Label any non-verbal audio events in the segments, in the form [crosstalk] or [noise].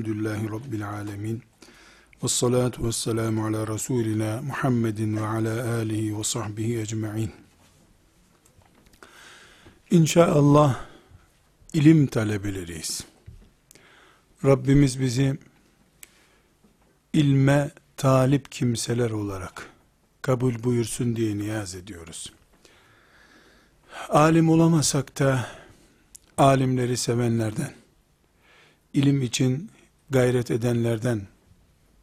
Elhamdülillahi Rabbil alemin. Ve salatu ve selamu ala Resulina Muhammedin ve ala alihi ve sahbihi ecma'in. İnşallah ilim talebeleriyiz. Rabbimiz bizi ilme talip kimseler olarak kabul buyursun diye niyaz ediyoruz. Alim olamasak da alimleri sevenlerden, ilim için gayret edenlerden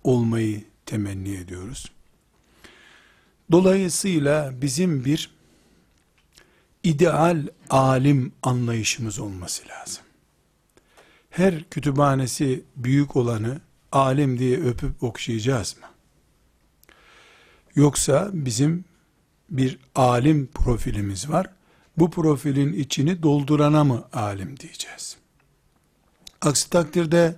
olmayı temenni ediyoruz. Dolayısıyla bizim bir ideal alim anlayışımız olması lazım. Her kütüphanesi büyük olanı alim diye öpüp okşayacağız mı? Yoksa bizim bir alim profilimiz var. Bu profilin içini doldurana mı alim diyeceğiz? Aksi takdirde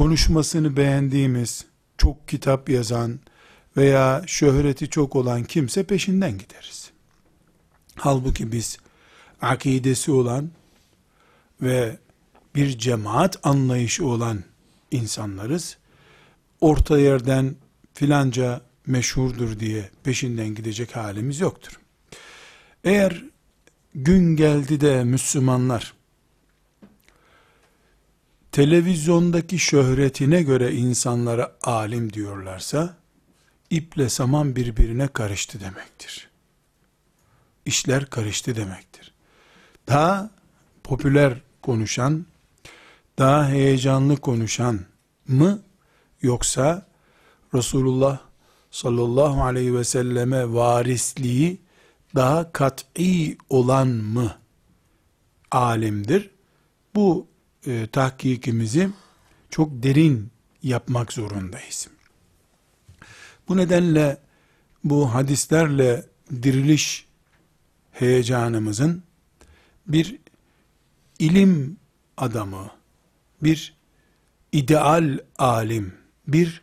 konuşmasını beğendiğimiz, çok kitap yazan veya şöhreti çok olan kimse peşinden gideriz. Halbuki biz akidesi olan ve bir cemaat anlayışı olan insanlarız. Orta yerden filanca meşhurdur diye peşinden gidecek halimiz yoktur. Eğer gün geldi de Müslümanlar televizyondaki şöhretine göre insanlara alim diyorlarsa iple saman birbirine karıştı demektir. İşler karıştı demektir. Daha popüler konuşan, daha heyecanlı konuşan mı yoksa Resulullah sallallahu aleyhi ve selleme varisliği daha kat'i olan mı alimdir? Bu e, tahkikimizi çok derin yapmak zorundayız. Bu nedenle bu hadislerle diriliş heyecanımızın bir ilim adamı, bir ideal alim, bir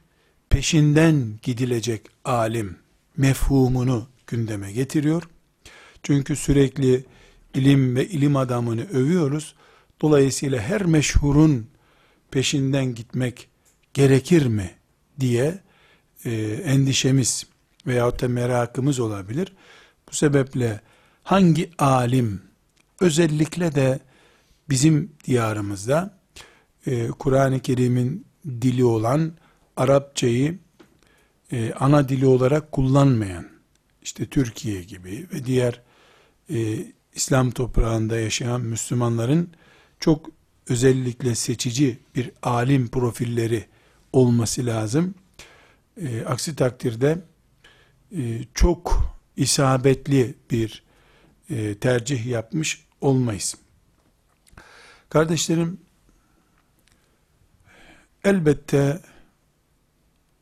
peşinden gidilecek alim mefhumunu gündeme getiriyor. Çünkü sürekli ilim ve ilim adamını övüyoruz. Dolayısıyla her meşhurun peşinden gitmek gerekir mi diye e, endişemiz veyahut da merakımız olabilir. Bu sebeple hangi alim özellikle de bizim diyarımızda e, Kur'an-ı Kerim'in dili olan Arapçayı e, ana dili olarak kullanmayan işte Türkiye gibi ve diğer e, İslam toprağında yaşayan Müslümanların çok özellikle seçici bir alim profilleri olması lazım. E, aksi takdirde e, çok isabetli bir e, tercih yapmış olmayız. Kardeşlerim, elbette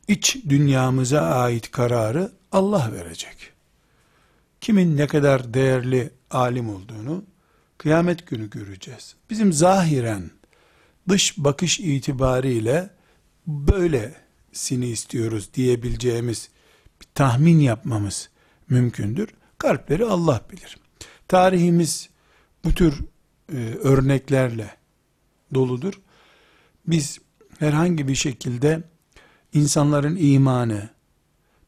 iç dünyamıza ait kararı Allah verecek kimin ne kadar değerli alim olduğunu kıyamet günü göreceğiz. Bizim zahiren dış bakış itibariyle böylesini istiyoruz diyebileceğimiz bir tahmin yapmamız mümkündür. Kalpleri Allah bilir. Tarihimiz bu tür e, örneklerle doludur. Biz herhangi bir şekilde insanların imanı,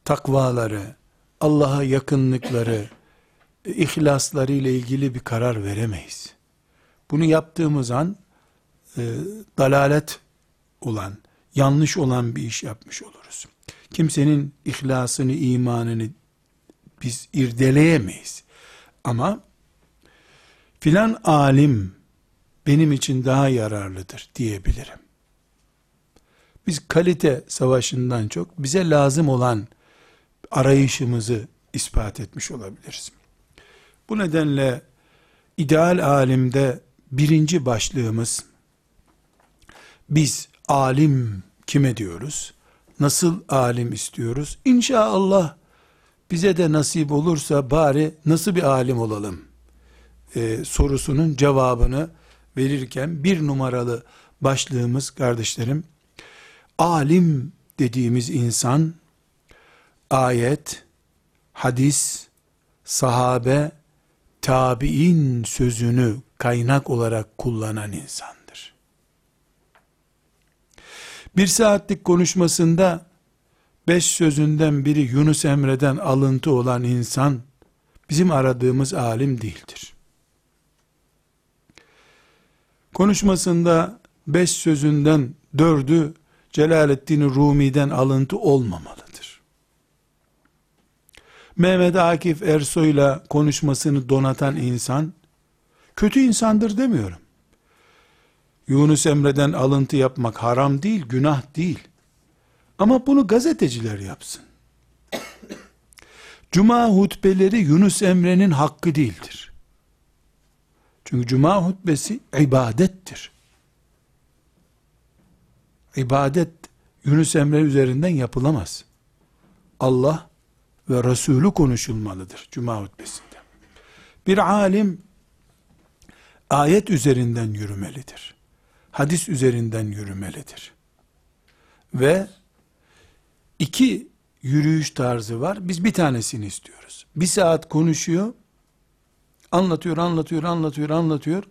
takvaları, Allah'a yakınlıkları, ihlasları ile ilgili bir karar veremeyiz. Bunu yaptığımız an e, dalalet olan, yanlış olan bir iş yapmış oluruz. Kimsenin ihlasını, imanını biz irdeleyemeyiz. Ama filan alim benim için daha yararlıdır diyebilirim. Biz kalite savaşından çok bize lazım olan arayışımızı ispat etmiş olabiliriz. Bu nedenle ideal alimde birinci başlığımız biz alim kime diyoruz? Nasıl alim istiyoruz? İnşallah bize de nasip olursa bari nasıl bir alim olalım ee, sorusunun cevabını verirken bir numaralı başlığımız kardeşlerim alim dediğimiz insan ayet, hadis, sahabe, tabi'in sözünü kaynak olarak kullanan insandır. Bir saatlik konuşmasında beş sözünden biri Yunus Emre'den alıntı olan insan bizim aradığımız alim değildir. Konuşmasında beş sözünden dördü Celaleddin Rumi'den alıntı olmamalıdır. Mehmet Akif Ersoy'la konuşmasını donatan insan, kötü insandır demiyorum. Yunus Emre'den alıntı yapmak haram değil, günah değil. Ama bunu gazeteciler yapsın. [clears throat] Cuma hutbeleri Yunus Emre'nin hakkı değildir. Çünkü cuma hutbesi ibadettir. İbadet Yunus Emre üzerinden yapılamaz. Allah ve Resulü konuşulmalıdır cuma hutbesinde. Bir alim ayet üzerinden yürümelidir. Hadis üzerinden yürümelidir. Ve iki yürüyüş tarzı var. Biz bir tanesini istiyoruz. Bir saat konuşuyor, anlatıyor, anlatıyor, anlatıyor, anlatıyor.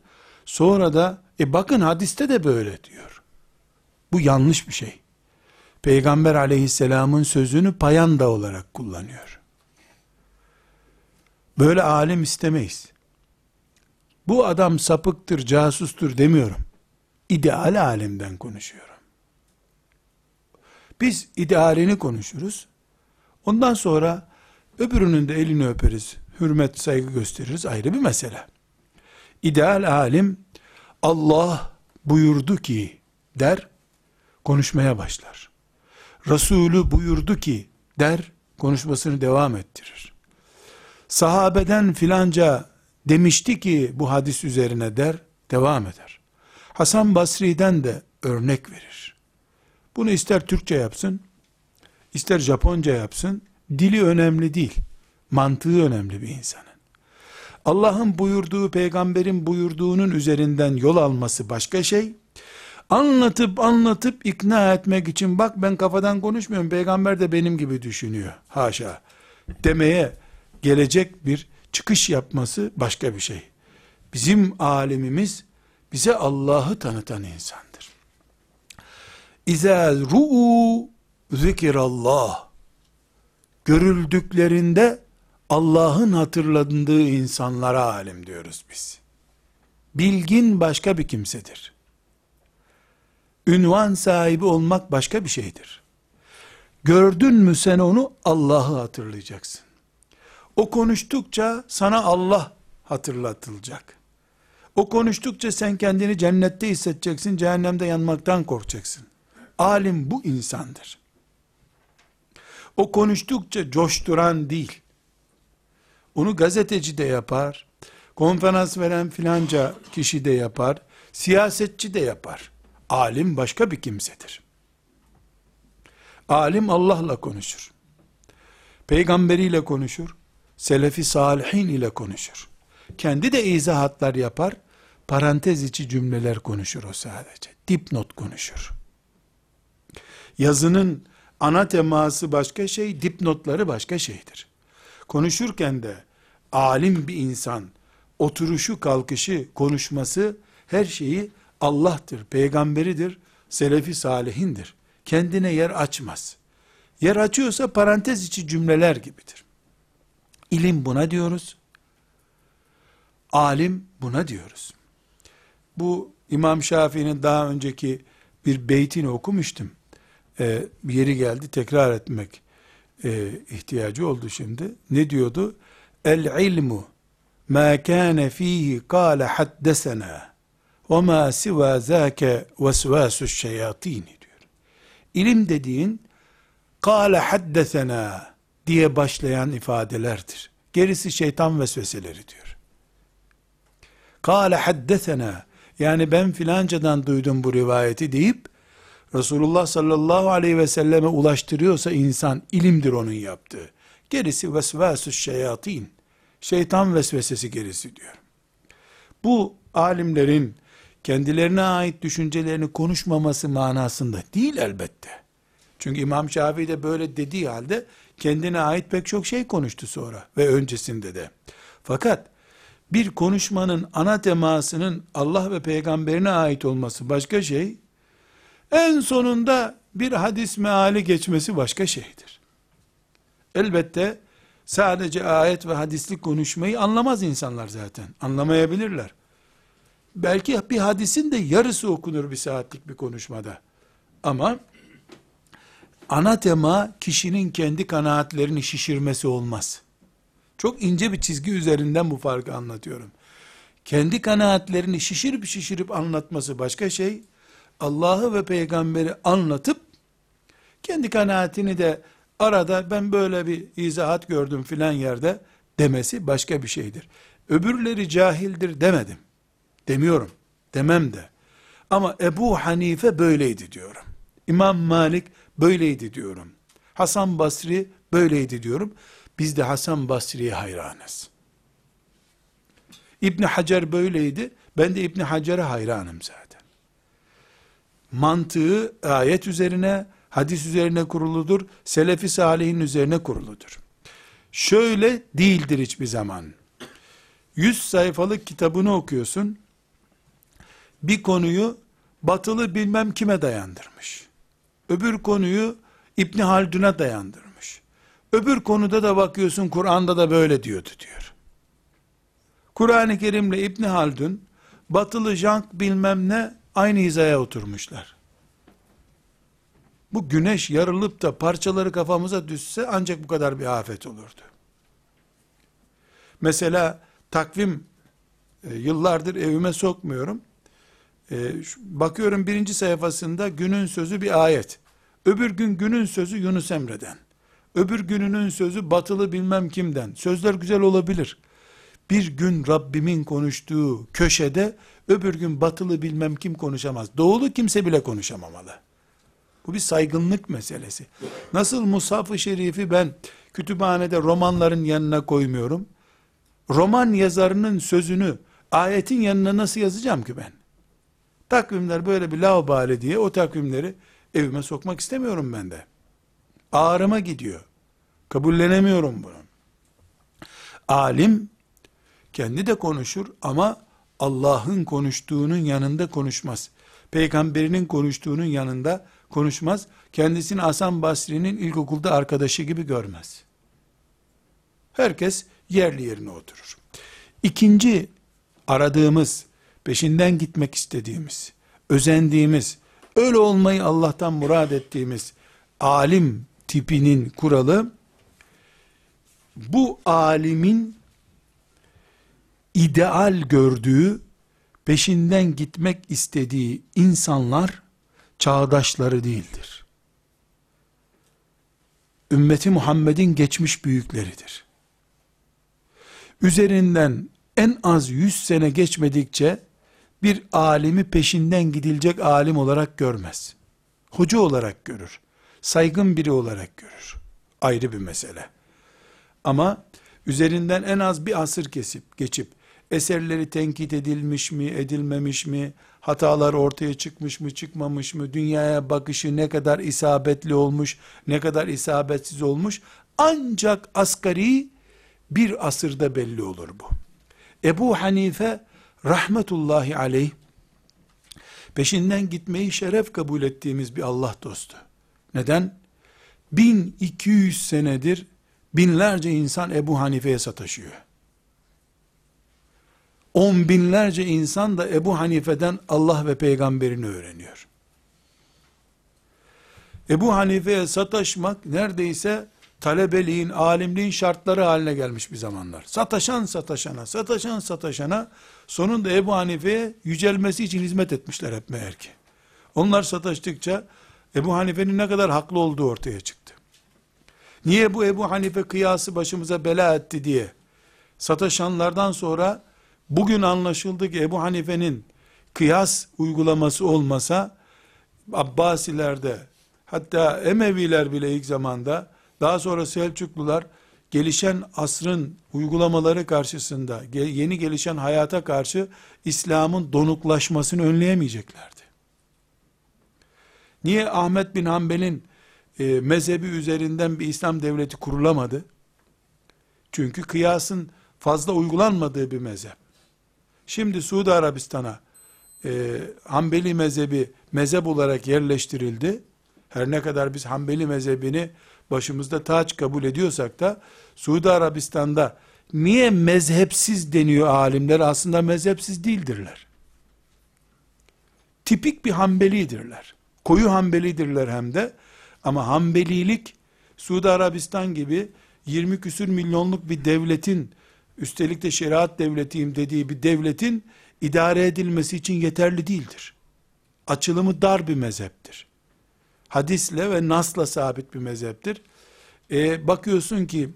Sonra da e bakın hadiste de böyle diyor. Bu yanlış bir şey. Peygamber aleyhisselamın sözünü payanda olarak kullanıyor. Böyle alim istemeyiz. Bu adam sapıktır, casustur demiyorum. İdeal alimden konuşuyorum. Biz idealini konuşuruz. Ondan sonra öbürünün de elini öperiz. Hürmet, saygı gösteririz. Ayrı bir mesele. İdeal alim Allah buyurdu ki der, konuşmaya başlar. Resulü buyurdu ki der, konuşmasını devam ettirir. Sahabeden filanca demişti ki bu hadis üzerine der, devam eder. Hasan Basri'den de örnek verir. Bunu ister Türkçe yapsın, ister Japonca yapsın, dili önemli değil, mantığı önemli bir insanın. Allah'ın buyurduğu, peygamberin buyurduğunun üzerinden yol alması başka şey, anlatıp anlatıp ikna etmek için bak ben kafadan konuşmuyorum, peygamber de benim gibi düşünüyor, haşa, demeye gelecek bir çıkış yapması başka bir şey. Bizim alimimiz bize Allah'ı tanıtan insandır. İza ru'u zikirallah görüldüklerinde Allah'ın hatırlandığı insanlara alim diyoruz biz. Bilgin başka bir kimsedir. Ünvan sahibi olmak başka bir şeydir. Gördün mü sen onu Allah'ı hatırlayacaksın. O konuştukça sana Allah hatırlatılacak. O konuştukça sen kendini cennette hissedeceksin, cehennemde yanmaktan korkacaksın. Alim bu insandır. O konuştukça coşturan değil. Onu gazeteci de yapar, konferans veren filanca kişi de yapar, siyasetçi de yapar. Alim başka bir kimsedir. Alim Allah'la konuşur. Peygamberiyle konuşur. Selefi salihin ile konuşur. Kendi de izahatlar yapar. Parantez içi cümleler konuşur o sadece. Dipnot konuşur. Yazının ana teması başka şey, dipnotları başka şeydir. Konuşurken de alim bir insan, oturuşu, kalkışı, konuşması, her şeyi Allah'tır, peygamberidir, selefi salihindir. Kendine yer açmaz. Yer açıyorsa parantez içi cümleler gibidir. İlim buna diyoruz. Alim buna diyoruz. Bu İmam Şafii'nin daha önceki bir beytini okumuştum. Ee, yeri geldi tekrar etmek e, ihtiyacı oldu şimdi. Ne diyordu? El ilmu ma kana fihi kâle haddesena ma siva zâke vesvâsu şeyatîni diyor. İlim dediğin kâle haddesena diye başlayan ifadelerdir. Gerisi şeytan vesveseleri diyor. Kâle haddesena yani ben filancadan duydum bu rivayeti deyip Resulullah sallallahu aleyhi ve selleme ulaştırıyorsa insan ilimdir onun yaptığı. Gerisi vesvasü şeyatin. Şeytan vesvesesi gerisi diyor. Bu alimlerin kendilerine ait düşüncelerini konuşmaması manasında değil elbette. Çünkü İmam Şafii de böyle dediği halde kendine ait pek çok şey konuştu sonra ve öncesinde de. Fakat bir konuşmanın ana temasının Allah ve peygamberine ait olması başka şey, En sonunda bir hadis meali geçmesi başka şeydir. Elbette sadece ayet ve hadislik konuşmayı anlamaz insanlar zaten. Anlamayabilirler. Belki bir hadisin de yarısı okunur bir saatlik bir konuşmada. Ama ana tema kişinin kendi kanaatlerini şişirmesi olmaz. Çok ince bir çizgi üzerinden bu farkı anlatıyorum. Kendi kanaatlerini şişirip şişirip anlatması başka şey. Allah'ı ve peygamberi anlatıp kendi kanaatini de arada ben böyle bir izahat gördüm filan yerde demesi başka bir şeydir. Öbürleri cahildir demedim. Demiyorum. Demem de. Ama Ebu Hanife böyleydi diyorum. İmam Malik böyleydi diyorum. Hasan Basri böyleydi diyorum. Biz de Hasan Basri'ye hayranız. İbni Hacer böyleydi. Ben de İbni Hacer'e hayranım zaten. Mantığı ayet üzerine, hadis üzerine kuruludur. Selefi salihin üzerine kuruludur. Şöyle değildir hiçbir zaman. 100 sayfalık kitabını okuyorsun. Bir konuyu batılı bilmem kime dayandırmış. Öbür konuyu İbni Haldun'a dayandırmış. Öbür konuda da bakıyorsun Kur'an'da da böyle diyordu diyor. Kur'an-ı Kerim'le İbni Haldun batılı jank bilmem ne aynı hizaya oturmuşlar. Bu güneş yarılıp da parçaları kafamıza düşse ancak bu kadar bir afet olurdu. Mesela takvim e, yıllardır evime sokmuyorum. E, bakıyorum birinci sayfasında günün sözü bir ayet. Öbür gün günün sözü Yunus Emre'den. Öbür gününün sözü batılı bilmem kimden. Sözler güzel olabilir. Bir gün Rabbimin konuştuğu köşede öbür gün batılı bilmem kim konuşamaz. Doğulu kimse bile konuşamamalı. Bu bir saygınlık meselesi. Nasıl Mushaf-ı Şerif'i ben kütüphanede romanların yanına koymuyorum. Roman yazarının sözünü ayetin yanına nasıl yazacağım ki ben? Takvimler böyle bir laubali diye o takvimleri evime sokmak istemiyorum ben de. Ağrıma gidiyor. Kabullenemiyorum bunu. Alim kendi de konuşur ama Allah'ın konuştuğunun yanında konuşmaz. Peygamberinin konuştuğunun yanında konuşmaz. Kendisini Hasan Basri'nin ilkokulda arkadaşı gibi görmez. Herkes yerli yerine oturur. İkinci aradığımız, peşinden gitmek istediğimiz, özendiğimiz, öyle olmayı Allah'tan murad ettiğimiz alim tipinin kuralı, bu alimin ideal gördüğü, peşinden gitmek istediği insanlar, çağdaşları değildir. Ümmeti Muhammed'in geçmiş büyükleridir. Üzerinden en az 100 sene geçmedikçe, bir alimi peşinden gidilecek alim olarak görmez. Hoca olarak görür. Saygın biri olarak görür. Ayrı bir mesele. Ama üzerinden en az bir asır kesip geçip eserleri tenkit edilmiş mi, edilmemiş mi, hatalar ortaya çıkmış mı, çıkmamış mı, dünyaya bakışı ne kadar isabetli olmuş, ne kadar isabetsiz olmuş, ancak asgari bir asırda belli olur bu. Ebu Hanife rahmetullahi aleyh peşinden gitmeyi şeref kabul ettiğimiz bir Allah dostu. Neden? 1200 senedir binlerce insan Ebu Hanife'ye sataşıyor. On binlerce insan da Ebu Hanife'den Allah ve peygamberini öğreniyor. Ebu Hanife'ye sataşmak neredeyse talebeliğin, alimliğin şartları haline gelmiş bir zamanlar. Sataşan sataşana, sataşan sataşana, sonunda Ebu Hanife'ye yücelmesi için hizmet etmişler hep meğer ki. Onlar sataştıkça, Ebu Hanife'nin ne kadar haklı olduğu ortaya çıktı. Niye bu Ebu Hanife kıyası başımıza bela etti diye, sataşanlardan sonra, bugün anlaşıldı ki Ebu Hanife'nin kıyas uygulaması olmasa, Abbasilerde, hatta Emeviler bile ilk zamanda, daha sonra Selçuklular gelişen asrın uygulamaları karşısında, yeni gelişen hayata karşı İslam'ın donuklaşmasını önleyemeyeceklerdi. Niye Ahmet bin Hanbel'in e, mezhebi üzerinden bir İslam devleti kurulamadı? Çünkü kıyasın fazla uygulanmadığı bir mezhep. Şimdi Suudi Arabistan'a e, Hanbeli mezhebi mezhep olarak yerleştirildi. Her ne kadar biz Hanbeli mezhebini başımızda taç kabul ediyorsak da Suudi Arabistan'da niye mezhepsiz deniyor alimler? Aslında mezhepsiz değildirler. Tipik bir Hanbelidirler. Koyu Hanbelidirler hem de. Ama Hanbelilik Suudi Arabistan gibi 20 küsür milyonluk bir devletin üstelik de şeriat devletiyim dediği bir devletin idare edilmesi için yeterli değildir. Açılımı dar bir mezheptir. Hadisle ve nasla sabit bir mezheptir. E, bakıyorsun ki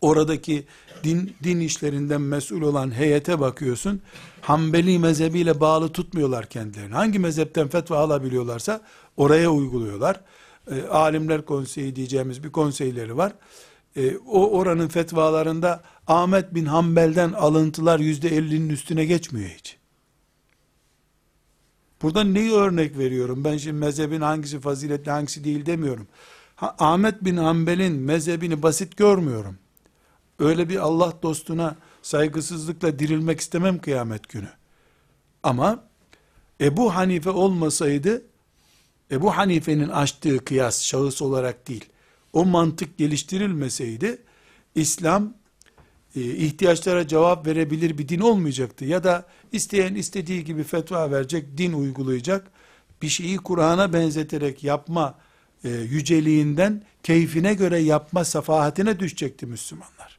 oradaki din, din işlerinden mesul olan heyete bakıyorsun. Hanbeli mezhebiyle bağlı tutmuyorlar kendilerini. Hangi mezhepten fetva alabiliyorlarsa oraya uyguluyorlar. E, Alimler Konseyi diyeceğimiz bir konseyleri var. E, o oranın fetvalarında Ahmet bin Hanbel'den alıntılar yüzde ellinin üstüne geçmiyor hiç. Burada neyi örnek veriyorum? Ben şimdi mezhebin hangisi faziletli hangisi değil demiyorum. Ha, Ahmet bin Hanbel'in mezhebini basit görmüyorum. Öyle bir Allah dostuna saygısızlıkla dirilmek istemem kıyamet günü. Ama Ebu Hanife olmasaydı Ebu Hanife'nin açtığı kıyas şahıs olarak değil, o mantık geliştirilmeseydi İslam ihtiyaçlara cevap verebilir bir din olmayacaktı. Ya da isteyen istediği gibi fetva verecek, din uygulayacak, bir şeyi Kur'an'a benzeterek yapma e, yüceliğinden keyfine göre yapma safahatine düşecekti Müslümanlar.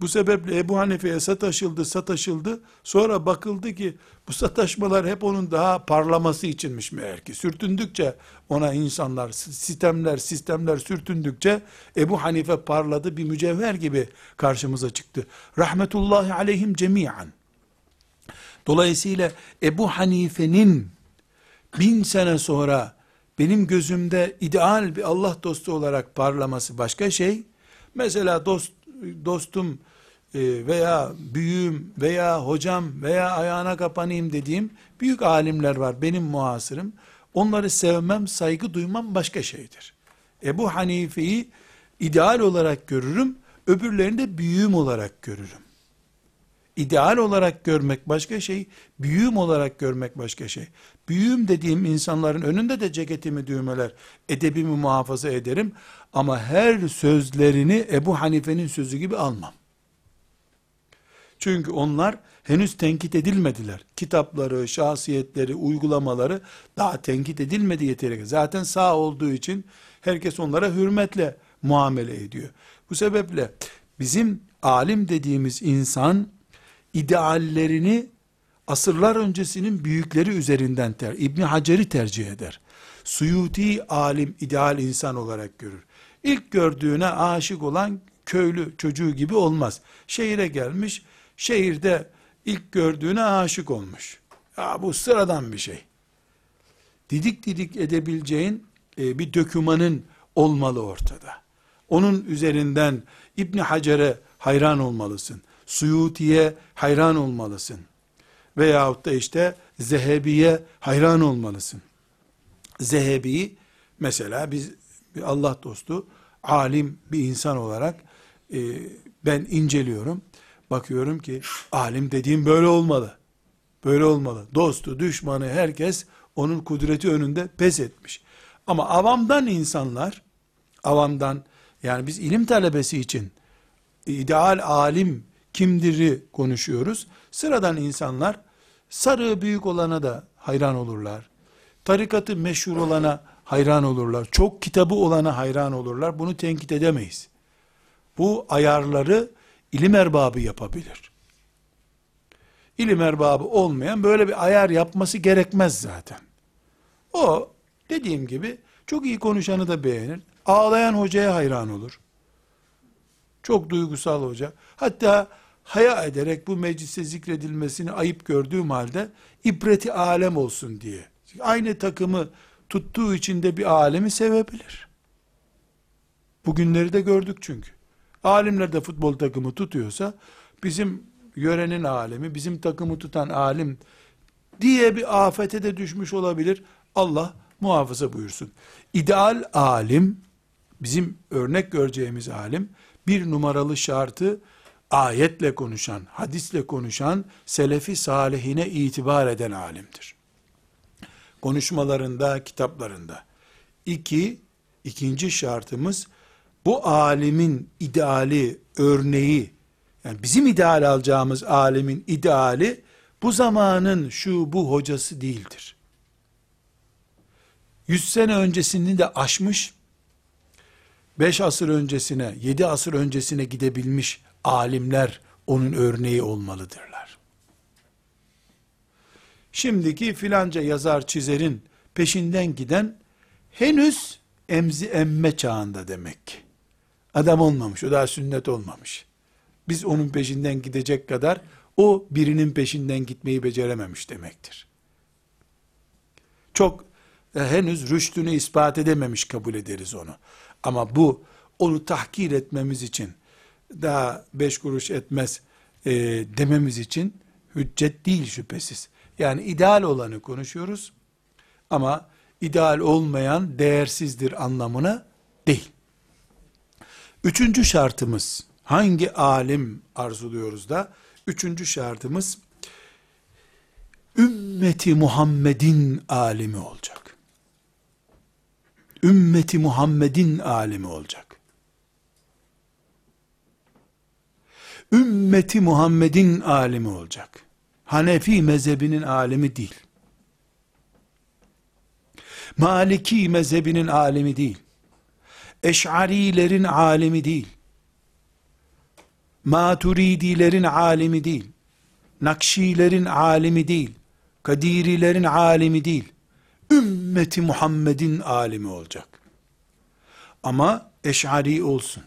Bu sebeple Ebu Hanife'ye sataşıldı, sataşıldı. Sonra bakıldı ki bu sataşmalar hep onun daha parlaması içinmiş meğer ki. Sürtündükçe ona insanlar, sistemler, sistemler sürtündükçe Ebu Hanife parladı bir mücevher gibi karşımıza çıktı. Rahmetullahi aleyhim cemiyen. Dolayısıyla Ebu Hanife'nin bin sene sonra benim gözümde ideal bir Allah dostu olarak parlaması başka şey. Mesela dost, dostum veya büyüğüm veya hocam veya ayağına kapanayım dediğim büyük alimler var benim muhasırım. Onları sevmem, saygı duymam başka şeydir. Ebu Hanife'yi ideal olarak görürüm, öbürlerini de büyüğüm olarak görürüm. İdeal olarak görmek başka şey, büyüğüm olarak görmek başka şey. Büyüğüm dediğim insanların önünde de ceketimi düğmeler, edebimi muhafaza ederim. Ama her sözlerini Ebu Hanife'nin sözü gibi almam. Çünkü onlar henüz tenkit edilmediler. Kitapları, şahsiyetleri, uygulamaları daha tenkit edilmedi yeteri Zaten sağ olduğu için herkes onlara hürmetle muamele ediyor. Bu sebeple bizim alim dediğimiz insan ideallerini asırlar öncesinin büyükleri üzerinden ter, İbni Hacer'i tercih eder. Suyuti alim ideal insan olarak görür. İlk gördüğüne aşık olan köylü çocuğu gibi olmaz. Şehire gelmiş, şehirde ilk gördüğüne aşık olmuş. Ya bu sıradan bir şey. Didik didik edebileceğin e, bir dökümanın olmalı ortada. Onun üzerinden İbn Hacer'e hayran olmalısın. Suyuti'ye hayran olmalısın. Veyahut da işte Zehebi'ye hayran olmalısın. Zehebi mesela biz bir Allah dostu, alim bir insan olarak e, ben inceliyorum. Bakıyorum ki alim dediğim böyle olmalı. Böyle olmalı. Dostu, düşmanı herkes onun kudreti önünde pes etmiş. Ama avamdan insanlar, avamdan yani biz ilim talebesi için ideal alim kimdir'i konuşuyoruz. Sıradan insanlar sarığı büyük olana da hayran olurlar. Tarikatı meşhur olana hayran olurlar. Çok kitabı olana hayran olurlar. Bunu tenkit edemeyiz. Bu ayarları ilim erbabı yapabilir. İlim erbabı olmayan böyle bir ayar yapması gerekmez zaten. O dediğim gibi çok iyi konuşanı da beğenir. Ağlayan hocaya hayran olur. Çok duygusal hoca. Hatta haya ederek bu meclise zikredilmesini ayıp gördüğüm halde ibreti alem olsun diye. Aynı takımı tuttuğu için de bir alemi sevebilir. Bugünleri de gördük çünkü. Alimler de futbol takımı tutuyorsa bizim yörenin alemi, bizim takımı tutan alim diye bir afete de düşmüş olabilir. Allah muhafaza buyursun. İdeal alim, bizim örnek göreceğimiz alim, bir numaralı şartı ayetle konuşan, hadisle konuşan, selefi salihine itibar eden alimdir. Konuşmalarında, kitaplarında. İki, ikinci şartımız, bu alimin ideali, örneği, yani bizim ideal alacağımız alimin ideali, bu zamanın şu bu hocası değildir. Yüz sene öncesini de aşmış, beş asır öncesine, yedi asır öncesine gidebilmiş alimler onun örneği olmalıdırlar. Şimdiki filanca yazar çizerin peşinden giden henüz emzi emme çağında demek. Adam olmamış, o daha sünnet olmamış. Biz onun peşinden gidecek kadar o birinin peşinden gitmeyi becerememiş demektir. Çok e, henüz rüştünü ispat edememiş kabul ederiz onu. Ama bu onu tahkir etmemiz için daha beş kuruş etmez e, dememiz için hüccet değil şüphesiz. Yani ideal olanı konuşuyoruz ama ideal olmayan değersizdir anlamına değil. Üçüncü şartımız hangi alim arzuluyoruz da? Üçüncü şartımız ümmeti Muhammed'in alimi olacak. Ümmeti Muhammed'in alimi olacak. Ümmeti Muhammed'in alimi olacak. Hanefi mezhebinin alimi değil. Maliki mezhebinin alimi değil. Eş'arilerin alimi değil. Maturidilerin alimi değil. Nakşilerin alimi değil. Kadirilerin alimi değil. Ümmeti Muhammed'in alimi olacak. Ama eş'ari olsun.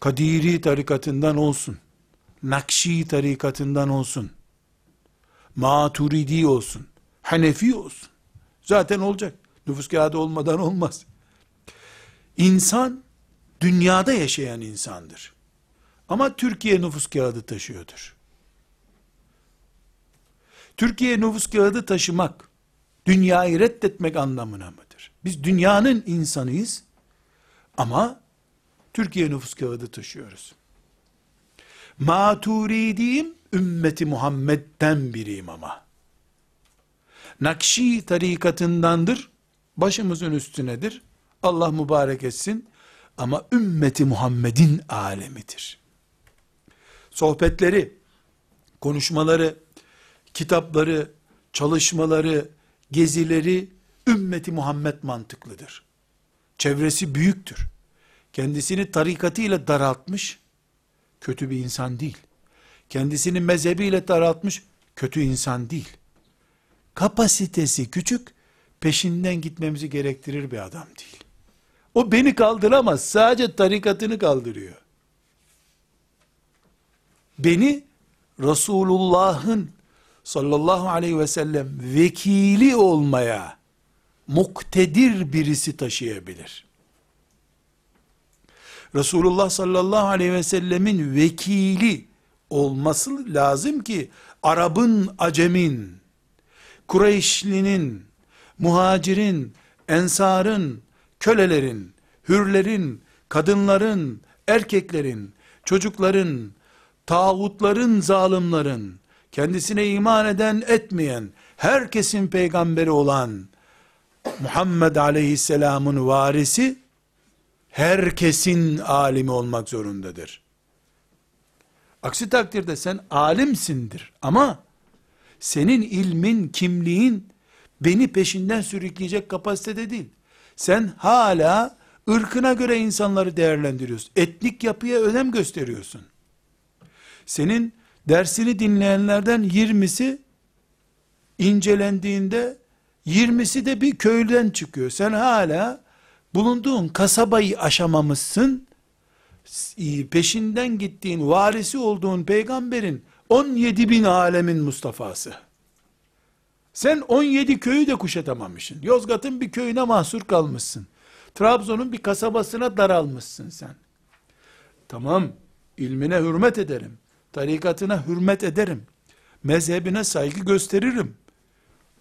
Kadiri tarikatından olsun. Nakşi tarikatından olsun. Maturidi olsun. Hanefi olsun. Zaten olacak. Nüfus kağıdı olmadan olmaz. İnsan, dünyada yaşayan insandır. Ama Türkiye nüfus kağıdı taşıyordur. Türkiye nüfus kağıdı taşımak, dünyayı reddetmek anlamına mıdır? Biz dünyanın insanıyız ama Türkiye nüfus kağıdı taşıyoruz. Maturidiyim, ümmeti Muhammed'den biriyim ama. Nakşi tarikatındandır, başımızın üstünedir. Allah mübarek etsin. Ama ümmeti Muhammed'in alemidir. Sohbetleri, konuşmaları, kitapları, çalışmaları, gezileri ümmeti Muhammed mantıklıdır. Çevresi büyüktür. Kendisini tarikatıyla daraltmış, kötü bir insan değil. Kendisini mezhebiyle daraltmış, kötü insan değil. Kapasitesi küçük, peşinden gitmemizi gerektirir bir adam değil. O beni kaldıramaz, sadece tarikatını kaldırıyor. Beni Resulullah'ın sallallahu aleyhi ve sellem vekili olmaya muktedir birisi taşıyabilir. Resulullah sallallahu aleyhi ve sellemin vekili olması lazım ki Arap'ın, Acem'in, Kureyşli'nin, muhacirin, ensarın, kölelerin, hürlerin, kadınların, erkeklerin, çocukların, tağutların, zalimlerin, kendisine iman eden, etmeyen, herkesin peygamberi olan Muhammed aleyhisselamın varisi, herkesin alimi olmak zorundadır. Aksi takdirde sen alimsindir ama senin ilmin, kimliğin beni peşinden sürükleyecek kapasitede değil. Sen hala ırkına göre insanları değerlendiriyorsun. Etnik yapıya önem gösteriyorsun. Senin dersini dinleyenlerden 20'si incelendiğinde 20'si de bir köyden çıkıyor. Sen hala bulunduğun kasabayı aşamamışsın. Peşinden gittiğin, varisi olduğun peygamberin 17 bin alemin Mustafa'sı. Sen 17 köyü de kuşatamamışsın. Yozgat'ın bir köyüne mahsur kalmışsın. Trabzon'un bir kasabasına daralmışsın sen. Tamam, ilmine hürmet ederim. Tarikatına hürmet ederim. Mezhebine saygı gösteririm.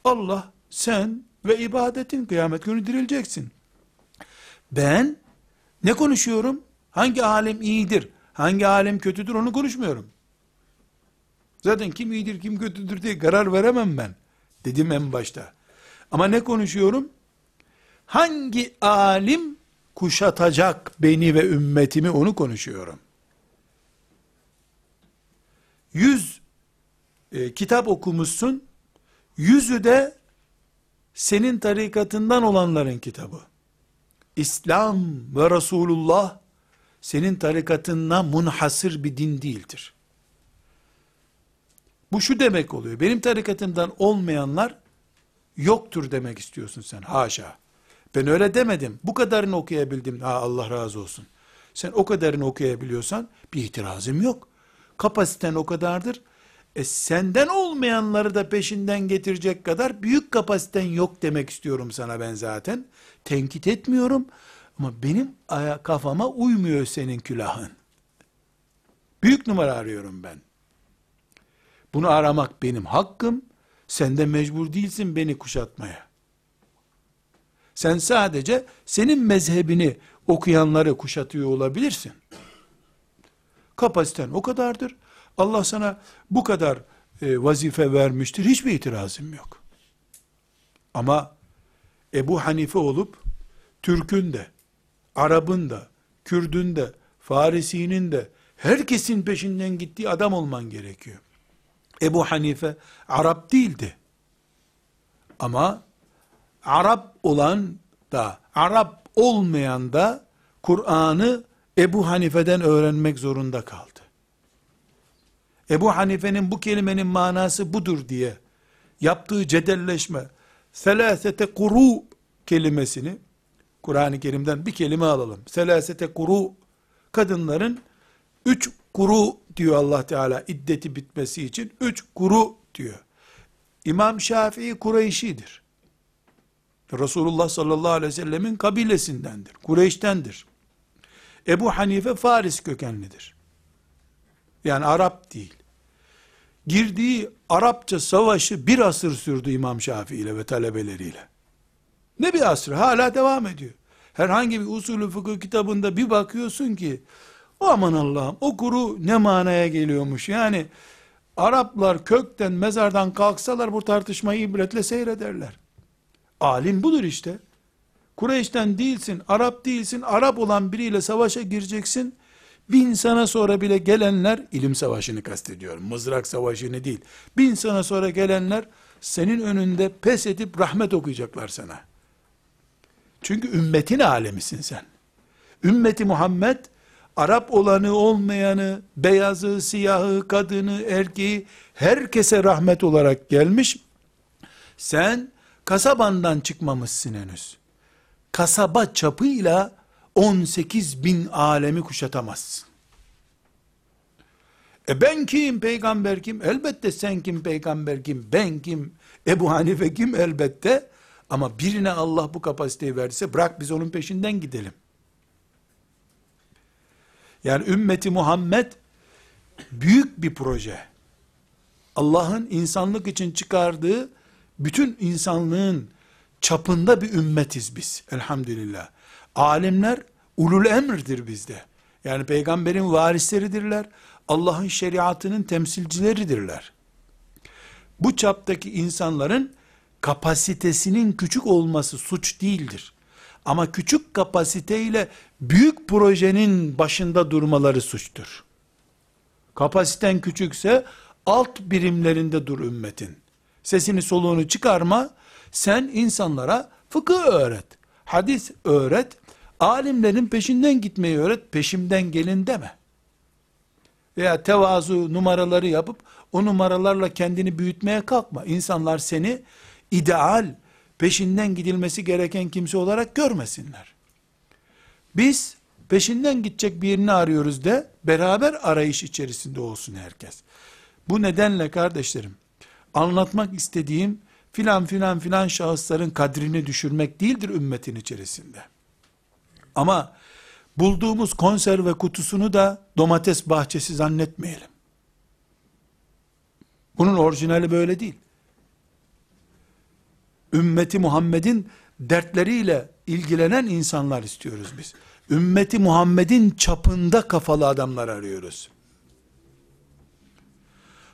Allah sen ve ibadetin kıyamet günü dirileceksin. Ben ne konuşuyorum? Hangi alim iyidir? Hangi alim kötüdür onu konuşmuyorum. Zaten kim iyidir kim kötüdür diye karar veremem ben. Dedim en başta. Ama ne konuşuyorum? Hangi alim kuşatacak beni ve ümmetimi onu konuşuyorum. Yüz e, kitap okumuşsun, yüzü de senin tarikatından olanların kitabı. İslam ve Resulullah senin tarikatına munhasır bir din değildir. Bu şu demek oluyor. Benim tarikatımdan olmayanlar yoktur demek istiyorsun sen. Haşa. Ben öyle demedim. Bu kadarını okuyabildim. Ha Allah razı olsun. Sen o kadarını okuyabiliyorsan bir itirazım yok. Kapasiten o kadardır. E senden olmayanları da peşinden getirecek kadar büyük kapasiten yok demek istiyorum sana ben zaten. Tenkit etmiyorum ama benim kafama uymuyor senin külahın. Büyük numara arıyorum ben. Bunu aramak benim hakkım. Sen de mecbur değilsin beni kuşatmaya. Sen sadece senin mezhebini okuyanları kuşatıyor olabilirsin. Kapasiten o kadardır. Allah sana bu kadar e, vazife vermiştir. Hiçbir itirazım yok. Ama Ebu Hanife olup Türk'ün de, Arap'ın da, Kürd'ün de, Farisi'nin de herkesin peşinden gittiği adam olman gerekiyor. Ebu Hanife Arap değildi. Ama Arap olan da, Arap olmayan da Kur'an'ı Ebu Hanife'den öğrenmek zorunda kaldı. Ebu Hanife'nin bu kelimenin manası budur diye yaptığı cedelleşme, selasete kuru kelimesini, Kur'an-ı Kerim'den bir kelime alalım. Selasete kuru, kadınların üç kuru diyor Allah Teala iddeti bitmesi için, üç kuru diyor. İmam Şafii Kureyşidir. Resulullah sallallahu aleyhi ve sellemin kabilesindendir. Kureyş'tendir. Ebu Hanife Faris kökenlidir. Yani Arap değil. Girdiği Arapça savaşı bir asır sürdü İmam Şafii ile ve talebeleriyle. Ne bir asır hala devam ediyor. Herhangi bir usulü fıkıh kitabında bir bakıyorsun ki aman Allah'ım o kuru ne manaya geliyormuş. Yani Araplar kökten mezardan kalksalar bu tartışmayı ibretle seyrederler. Alim budur işte. Kureyş'ten değilsin, Arap değilsin, Arap olan biriyle savaşa gireceksin. Bin sene sonra bile gelenler, ilim savaşını kastediyorum, mızrak savaşını değil. Bin sene sonra gelenler, senin önünde pes edip rahmet okuyacaklar sana. Çünkü ümmetin alemisin sen. Ümmeti Muhammed, Arap olanı olmayanı, beyazı, siyahı, kadını, erkeği, herkese rahmet olarak gelmiş. Sen, kasabandan çıkmamışsın henüz. Kasaba çapıyla 18 bin alemi kuşatamazsın. E ben kim, peygamber kim? Elbette sen kim, peygamber kim? Ben kim? Ebu Hanife kim? Elbette. Ama birine Allah bu kapasiteyi verdiyse bırak biz onun peşinden gidelim. Yani ümmeti Muhammed büyük bir proje. Allah'ın insanlık için çıkardığı bütün insanlığın çapında bir ümmetiz biz. Elhamdülillah. Alimler ulul emrdir bizde. Yani peygamberin varisleridirler. Allah'ın şeriatının temsilcileridirler. Bu çaptaki insanların kapasitesinin küçük olması suç değildir. Ama küçük kapasiteyle büyük projenin başında durmaları suçtur. Kapasiten küçükse alt birimlerinde dur ümmetin. Sesini soluğunu çıkarma, sen insanlara fıkıh öğret, hadis öğret, alimlerin peşinden gitmeyi öğret, peşimden gelin deme. Veya tevazu numaraları yapıp, o numaralarla kendini büyütmeye kalkma. İnsanlar seni ideal, peşinden gidilmesi gereken kimse olarak görmesinler. Biz peşinden gidecek birini arıyoruz de beraber arayış içerisinde olsun herkes. Bu nedenle kardeşlerim anlatmak istediğim filan filan filan şahısların kadrini düşürmek değildir ümmetin içerisinde. Ama bulduğumuz konserve kutusunu da domates bahçesi zannetmeyelim. Bunun orijinali böyle değil. Ümmeti Muhammed'in dertleriyle ilgilenen insanlar istiyoruz biz. ümmeti Muhammed'in çapında kafalı adamlar arıyoruz.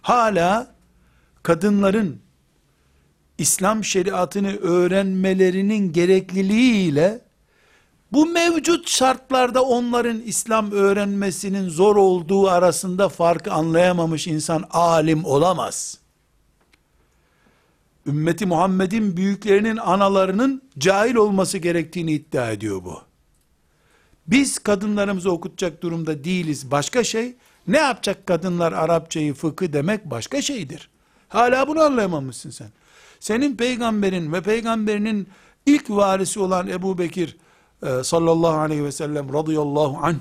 Hala kadınların İslam şeriatını öğrenmelerinin gerekliliğiyle bu mevcut şartlarda onların İslam öğrenmesinin zor olduğu arasında farkı anlayamamış insan alim olamaz. Ümmeti Muhammed'in büyüklerinin analarının cahil olması gerektiğini iddia ediyor bu. Biz kadınlarımızı okutacak durumda değiliz. Başka şey, ne yapacak kadınlar Arapçayı, fıkı demek başka şeydir. Hala bunu anlayamamışsın sen. Senin peygamberin ve peygamberinin ilk varisi olan Ebu Bekir e, sallallahu aleyhi ve sellem radıyallahu anh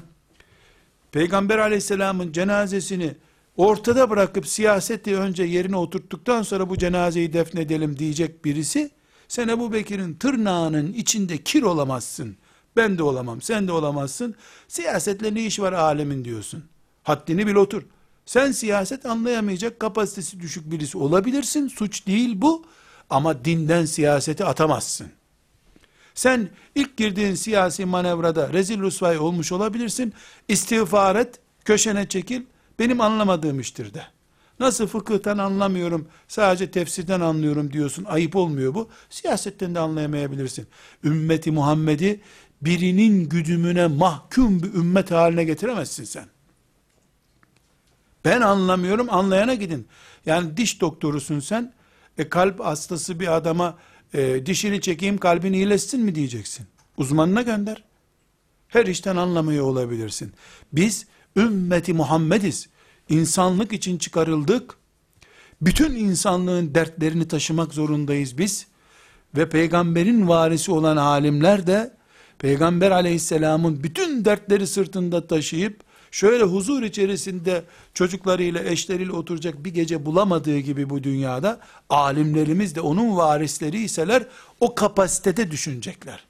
peygamber aleyhisselamın cenazesini ortada bırakıp siyaseti önce yerine oturttuktan sonra bu cenazeyi defnedelim diyecek birisi sen Ebu Bekir'in tırnağının içinde kir olamazsın. Ben de olamam, sen de olamazsın. Siyasetle ne iş var alemin diyorsun. Haddini bil otur. Sen siyaset anlayamayacak kapasitesi düşük birisi olabilirsin. Suç değil bu. Ama dinden siyaseti atamazsın. Sen ilk girdiğin siyasi manevrada rezil rüsvay olmuş olabilirsin. İstiğfar et, köşene çekil, benim anlamadığım iştir de. Nasıl fıkıhtan anlamıyorum, sadece tefsirden anlıyorum diyorsun, ayıp olmuyor bu. Siyasetten de anlayamayabilirsin. Ümmeti Muhammed'i birinin güdümüne mahkum bir ümmet haline getiremezsin sen. Ben anlamıyorum, anlayana gidin. Yani diş doktorusun sen, e kalp hastası bir adama e, dişini çekeyim kalbin iyileşsin mi diyeceksin. Uzmanına gönder. Her işten anlamıyor olabilirsin. Biz ümmeti Muhammediz. İnsanlık için çıkarıldık. Bütün insanlığın dertlerini taşımak zorundayız biz. Ve peygamberin varisi olan alimler de peygamber aleyhisselamın bütün dertleri sırtında taşıyıp şöyle huzur içerisinde çocuklarıyla, eşleriyle oturacak bir gece bulamadığı gibi bu dünyada, alimlerimiz de onun varisleri iseler, o kapasitede düşünecekler.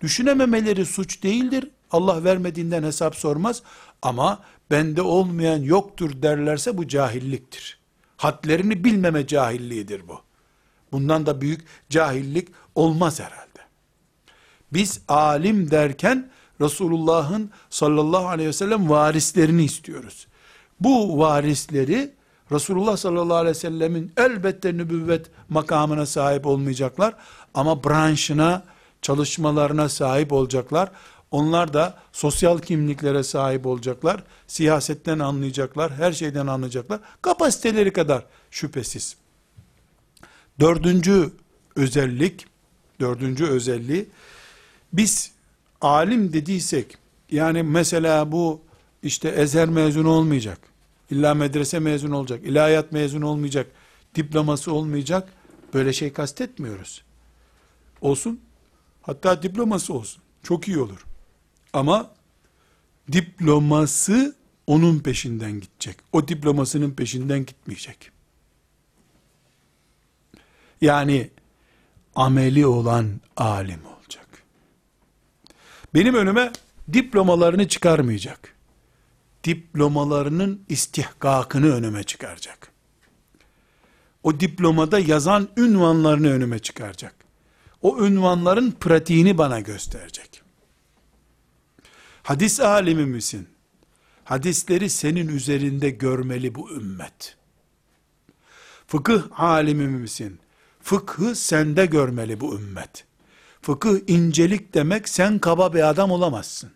Düşünememeleri suç değildir. Allah vermediğinden hesap sormaz. Ama bende olmayan yoktur derlerse bu cahilliktir. Hadlerini bilmeme cahilliğidir bu. Bundan da büyük cahillik olmaz herhalde. Biz alim derken, Resulullah'ın sallallahu aleyhi ve sellem varislerini istiyoruz. Bu varisleri Resulullah sallallahu aleyhi ve sellemin elbette nübüvvet makamına sahip olmayacaklar ama branşına, çalışmalarına sahip olacaklar. Onlar da sosyal kimliklere sahip olacaklar. Siyasetten anlayacaklar, her şeyden anlayacaklar. Kapasiteleri kadar şüphesiz. Dördüncü özellik, dördüncü özelliği, biz alim dediysek, yani mesela bu işte ezer mezunu olmayacak, illa medrese mezun olacak, ilahiyat mezun olmayacak, diploması olmayacak, böyle şey kastetmiyoruz. Olsun, hatta diploması olsun, çok iyi olur. Ama diploması onun peşinden gidecek. O diplomasının peşinden gitmeyecek. Yani ameli olan alim olacak. Benim önüme diplomalarını çıkarmayacak. Diplomalarının istihkakını önüme çıkaracak. O diplomada yazan ünvanlarını önüme çıkaracak. O ünvanların pratiğini bana gösterecek. Hadis alimi misin? Hadisleri senin üzerinde görmeli bu ümmet. Fıkıh alimi misin? Fıkhı sende görmeli bu ümmet. Fıkıh incelik demek sen kaba bir adam olamazsın.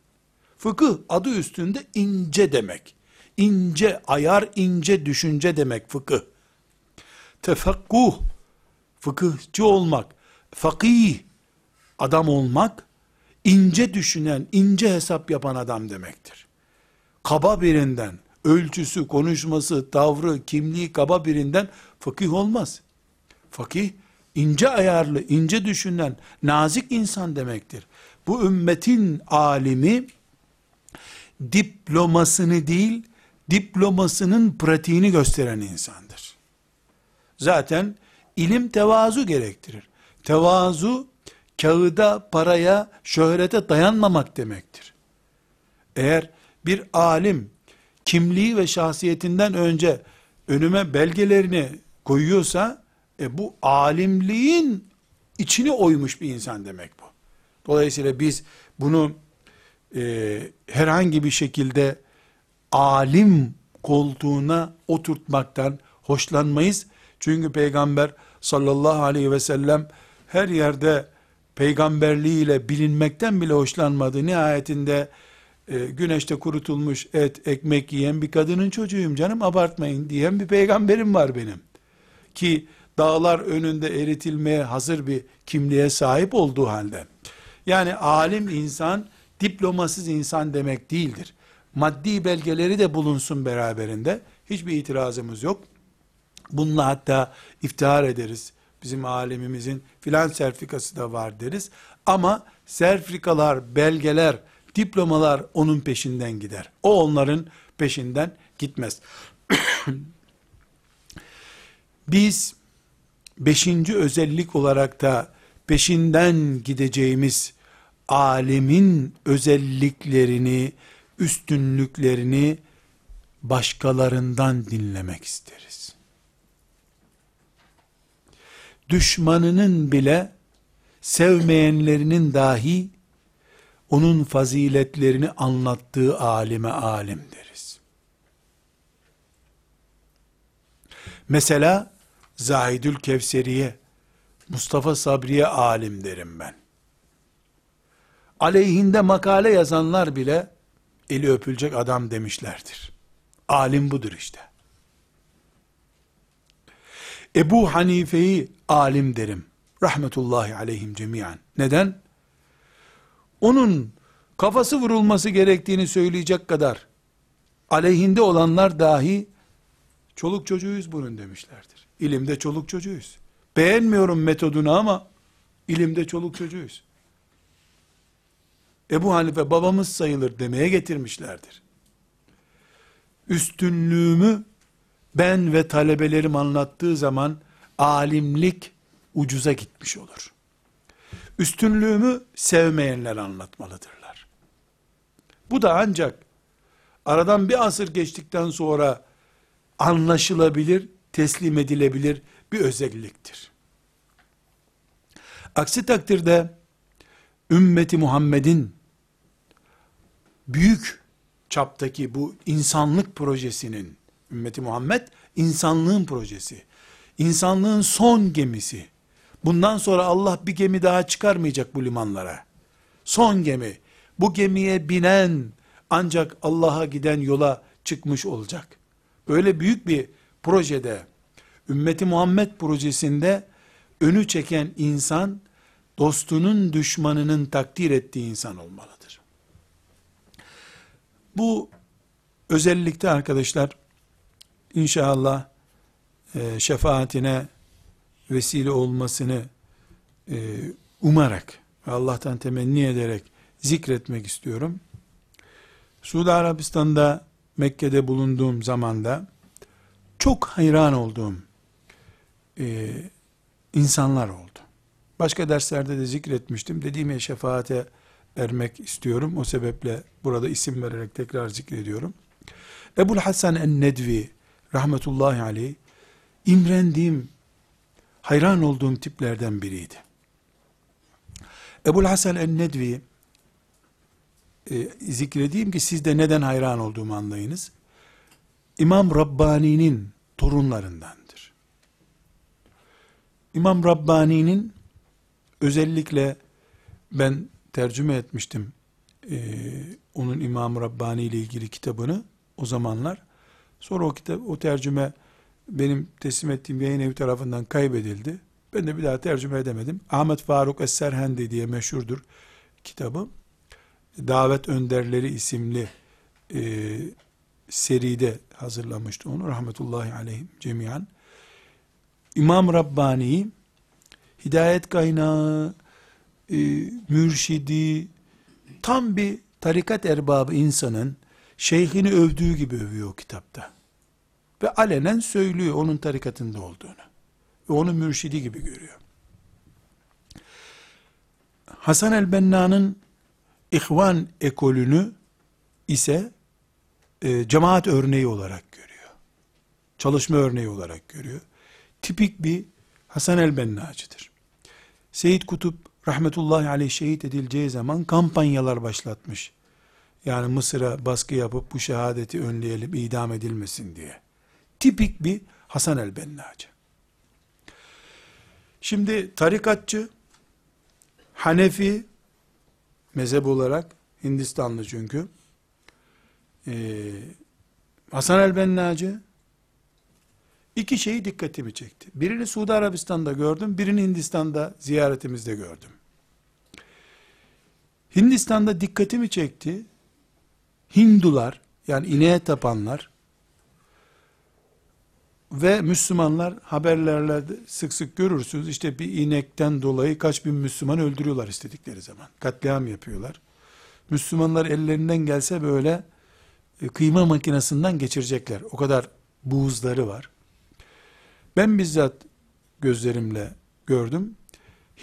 Fıkıh adı üstünde ince demek. İnce ayar, ince düşünce demek fıkıh. Tefekkuh, fıkıhçı olmak, fakih, adam olmak, ince düşünen, ince hesap yapan adam demektir. Kaba birinden, ölçüsü, konuşması, tavrı, kimliği kaba birinden fıkih olmaz. Fakih, ince ayarlı, ince düşünen, nazik insan demektir. Bu ümmetin alimi, diplomasını değil, diplomasının pratiğini gösteren insandır. Zaten ilim tevazu gerektirir. Tevazu, kağıda, paraya, şöhrete dayanmamak demektir. Eğer bir alim, kimliği ve şahsiyetinden önce önüme belgelerini koyuyorsa, e bu alimliğin içini oymuş bir insan demek bu. Dolayısıyla biz bunu e, herhangi bir şekilde alim koltuğuna oturtmaktan hoşlanmayız. Çünkü peygamber sallallahu aleyhi ve sellem her yerde peygamberliğiyle bilinmekten bile hoşlanmadı. Nihayetinde e, güneşte kurutulmuş et, ekmek yiyen bir kadının çocuğuyum canım abartmayın diyen bir peygamberim var benim. Ki dağlar önünde eritilmeye hazır bir kimliğe sahip olduğu halde. Yani alim insan, diplomasız insan demek değildir. Maddi belgeleri de bulunsun beraberinde. Hiçbir itirazımız yok. Bununla hatta iftihar ederiz. Bizim alemimizin filan sertifikası da var deriz. Ama sertifikalar, belgeler, diplomalar onun peşinden gider. O onların peşinden gitmez. [clears throat] Biz beşinci özellik olarak da peşinden gideceğimiz alemin özelliklerini, üstünlüklerini başkalarından dinlemek isteriz. Düşmanının bile sevmeyenlerinin dahi onun faziletlerini anlattığı alime alim deriz. Mesela Zahidül Kevseri'ye, Mustafa Sabri'ye alim derim ben. Aleyhinde makale yazanlar bile eli öpülecek adam demişlerdir. Alim budur işte. Ebu Hanife'yi alim derim. Rahmetullahi aleyhim cemiyen. Neden? Onun kafası vurulması gerektiğini söyleyecek kadar aleyhinde olanlar dahi çoluk çocuğuyuz bunun demişlerdir. İlimde çoluk çocuğuyuz. Beğenmiyorum metodunu ama ilimde çoluk çocuğuyuz. Ebu Hanife babamız sayılır demeye getirmişlerdir. Üstünlüğümü ben ve talebelerim anlattığı zaman alimlik ucuza gitmiş olur. Üstünlüğümü sevmeyenler anlatmalıdırlar. Bu da ancak aradan bir asır geçtikten sonra anlaşılabilir, teslim edilebilir bir özelliktir. Aksi takdirde ümmeti Muhammed'in büyük çaptaki bu insanlık projesinin ümmeti Muhammed insanlığın projesi. İnsanlığın son gemisi. Bundan sonra Allah bir gemi daha çıkarmayacak bu limanlara. Son gemi. Bu gemiye binen ancak Allah'a giden yola çıkmış olacak. Böyle büyük bir projede ümmeti Muhammed projesinde önü çeken insan dostunun düşmanının takdir ettiği insan olmalıdır. Bu özellikle arkadaşlar inşallah e, şefaatine vesile olmasını e, umarak Allah'tan temenni ederek zikretmek istiyorum. Suudi Arabistan'da Mekke'de bulunduğum zamanda çok hayran olduğum e, insanlar oldu. Başka derslerde de zikretmiştim. Dediğim şefaate ermek istiyorum. O sebeple burada isim vererek tekrar zikrediyorum. Ebul Hasan en-Nedvi rahmetullahi aleyh imrendiğim, hayran olduğum tiplerden biriydi. Ebul Hasan en-Nedvi e, zikredeyim ki siz de neden hayran olduğumu anlayınız. İmam Rabbani'nin torunlarındandır. İmam Rabbani'nin özellikle ben tercüme etmiştim e, onun İmam Rabbani ile ilgili kitabını o zamanlar. Sonra o kitap, o tercüme benim teslim ettiğim yayın evi tarafından kaybedildi. Ben de bir daha tercüme edemedim. Ahmet Faruk Es-Serhendi diye meşhurdur kitabı. Davet Önderleri isimli e, seride hazırlamıştı onu. Rahmetullahi aleyhim cemiyan. İmam Rabbani hidayet kaynağı, e, mürşidi, tam bir tarikat erbabı insanın şeyhini övdüğü gibi övüyor o kitapta. Ve alenen söylüyor onun tarikatında olduğunu. Ve onu mürşidi gibi görüyor. Hasan el-Benna'nın İhvan ekolünü ise e, cemaat örneği olarak görüyor. Çalışma örneği olarak görüyor. Tipik bir Hasan el-Benna'cıdır. Seyyid Kutup rahmetullahi aleyh şehit edileceği zaman kampanyalar başlatmış. Yani Mısır'a baskı yapıp bu şehadeti önleyelim, idam edilmesin diye. Tipik bir Hasan el-Bennacı. Şimdi tarikatçı, Hanefi, mezhep olarak, Hindistanlı çünkü, ee, Hasan el-Bennacı, iki şeyi dikkatimi çekti. Birini Suudi Arabistan'da gördüm, birini Hindistan'da ziyaretimizde gördüm. Hindistan'da dikkatimi çekti. Hindular, yani ineğe tapanlar, ve Müslümanlar haberlerle sık sık görürsünüz. İşte bir inekten dolayı kaç bin Müslüman öldürüyorlar istedikleri zaman. Katliam yapıyorlar. Müslümanlar ellerinden gelse böyle e, kıyma makinesinden geçirecekler. O kadar buğuzları var. Ben bizzat gözlerimle gördüm.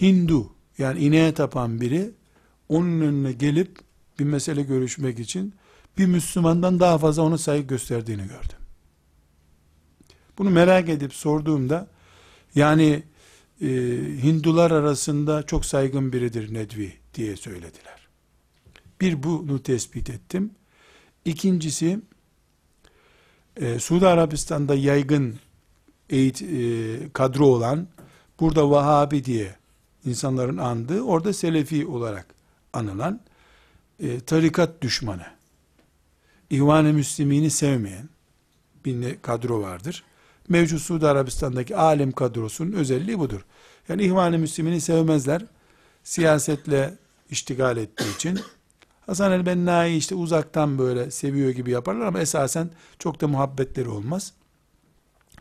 Hindu yani ineğe tapan biri onun önüne gelip bir mesele görüşmek için bir Müslümandan daha fazla ona saygı gösterdiğini gördüm. Bunu merak edip sorduğumda yani e, Hindular arasında çok saygın biridir Nedvi diye söylediler. Bir bunu tespit ettim. İkincisi e, Suudi Arabistan'da yaygın eğit, e, kadro olan burada Vahabi diye insanların andığı orada Selefi olarak anılan e, tarikat düşmanı İhvan-ı Müslimini sevmeyen bir kadro vardır mevcut Suudi Arabistan'daki alim kadrosunun özelliği budur. Yani İhvan-ı Müslümini sevmezler. Siyasetle iştigal ettiği için. Hasan el-Benna'yı işte uzaktan böyle seviyor gibi yaparlar ama esasen çok da muhabbetleri olmaz.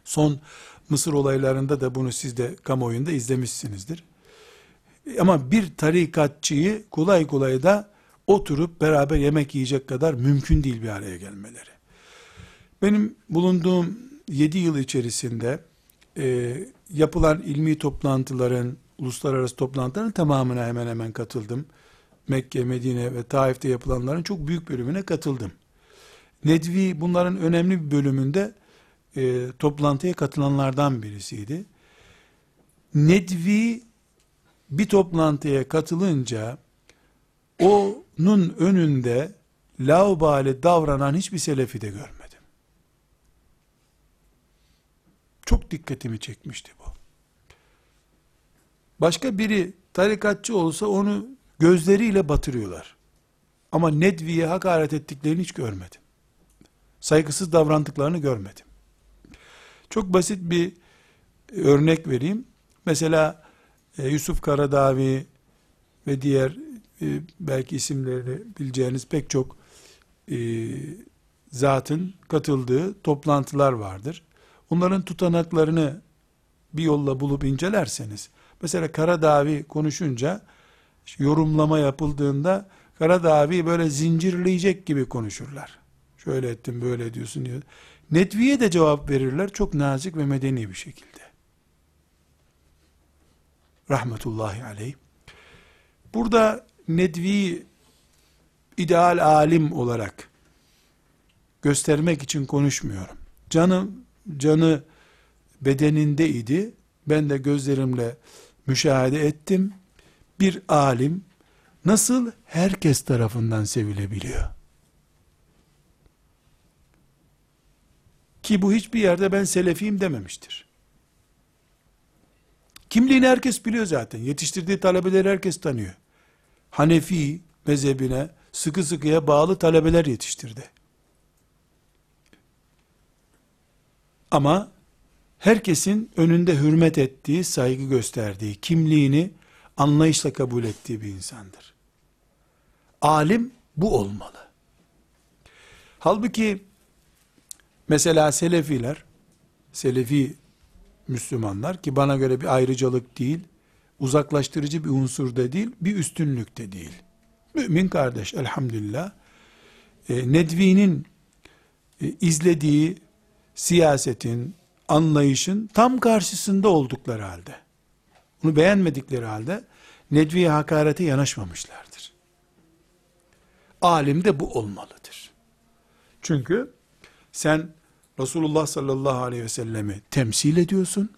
Son Mısır olaylarında da bunu siz de kamuoyunda izlemişsinizdir. Ama bir tarikatçıyı kolay kolay da oturup beraber yemek yiyecek kadar mümkün değil bir araya gelmeleri. Benim bulunduğum 7 yıl içerisinde e, yapılan ilmi toplantıların, uluslararası toplantıların tamamına hemen hemen katıldım. Mekke, Medine ve Taif'te yapılanların çok büyük bölümüne katıldım. Nedvi bunların önemli bir bölümünde e, toplantıya katılanlardan birisiydi. Nedvi bir toplantıya katılınca onun önünde laubali davranan hiçbir selefi de görmedim. Çok dikkatimi çekmişti bu. Başka biri tarikatçı olsa onu gözleriyle batırıyorlar. Ama Nedvi'ye hakaret ettiklerini hiç görmedim. Saygısız davrandıklarını görmedim. Çok basit bir örnek vereyim. Mesela e, Yusuf Karadavi ve diğer e, belki isimlerini bileceğiniz pek çok e, zatın katıldığı toplantılar vardır. Onların tutanaklarını bir yolla bulup incelerseniz, mesela Karadavi konuşunca, yorumlama yapıldığında, Karadavi böyle zincirleyecek gibi konuşurlar. Şöyle ettim, böyle diyorsun diyor. Netviye de cevap verirler, çok nazik ve medeni bir şekilde. Rahmetullahi aleyh. Burada Nedvi ideal alim olarak göstermek için konuşmuyorum. Canım canı bedeninde idi. Ben de gözlerimle müşahede ettim. Bir alim nasıl herkes tarafından sevilebiliyor? Ki bu hiçbir yerde ben selefiyim dememiştir. Kimliğini herkes biliyor zaten. Yetiştirdiği talebeleri herkes tanıyor. Hanefi mezhebine sıkı sıkıya bağlı talebeler yetiştirdi. Ama herkesin önünde hürmet ettiği, saygı gösterdiği, kimliğini anlayışla kabul ettiği bir insandır. Alim bu olmalı. Halbuki mesela Selefiler, Selefi Müslümanlar ki bana göre bir ayrıcalık değil, uzaklaştırıcı bir unsur da değil, bir üstünlük de değil. Mümin kardeş elhamdülillah, e, Nedvi'nin e, izlediği siyasetin, anlayışın tam karşısında oldukları halde, bunu beğenmedikleri halde, Nedvi'ye hakarete yanaşmamışlardır. Alim de bu olmalıdır. Çünkü sen Resulullah sallallahu aleyhi ve sellemi temsil ediyorsun.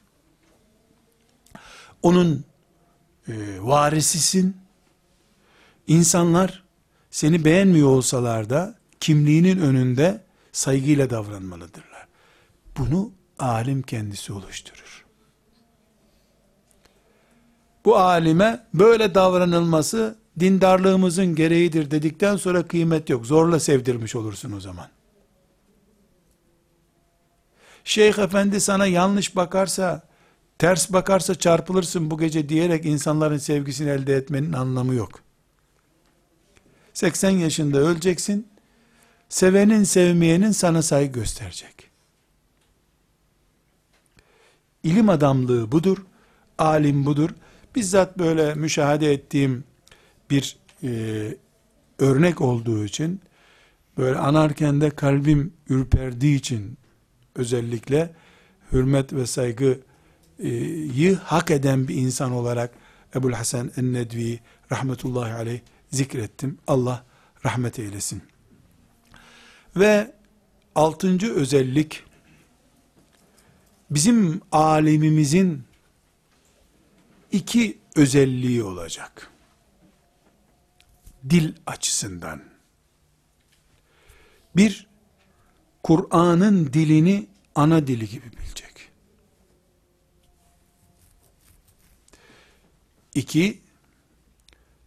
Onun e, varisisin. İnsanlar seni beğenmiyor olsalar da kimliğinin önünde saygıyla davranmalıdırlar. Bunu alim kendisi oluşturur. Bu alime böyle davranılması dindarlığımızın gereğidir dedikten sonra kıymet yok. Zorla sevdirmiş olursun o zaman. Şeyh efendi sana yanlış bakarsa, ters bakarsa çarpılırsın bu gece diyerek insanların sevgisini elde etmenin anlamı yok. 80 yaşında öleceksin, sevenin sevmeyenin sana saygı gösterecek. İlim adamlığı budur, alim budur. Bizzat böyle müşahede ettiğim bir e, örnek olduğu için, böyle anarken de kalbim ürperdiği için özellikle hürmet ve saygıyı hak eden bir insan olarak Ebul Hasan en-Nedvi rahmetullahi aleyh zikrettim. Allah rahmet eylesin. Ve altıncı özellik bizim alemimizin iki özelliği olacak. Dil açısından. Bir, Kur'an'ın dilini ana dili gibi bilecek. İki,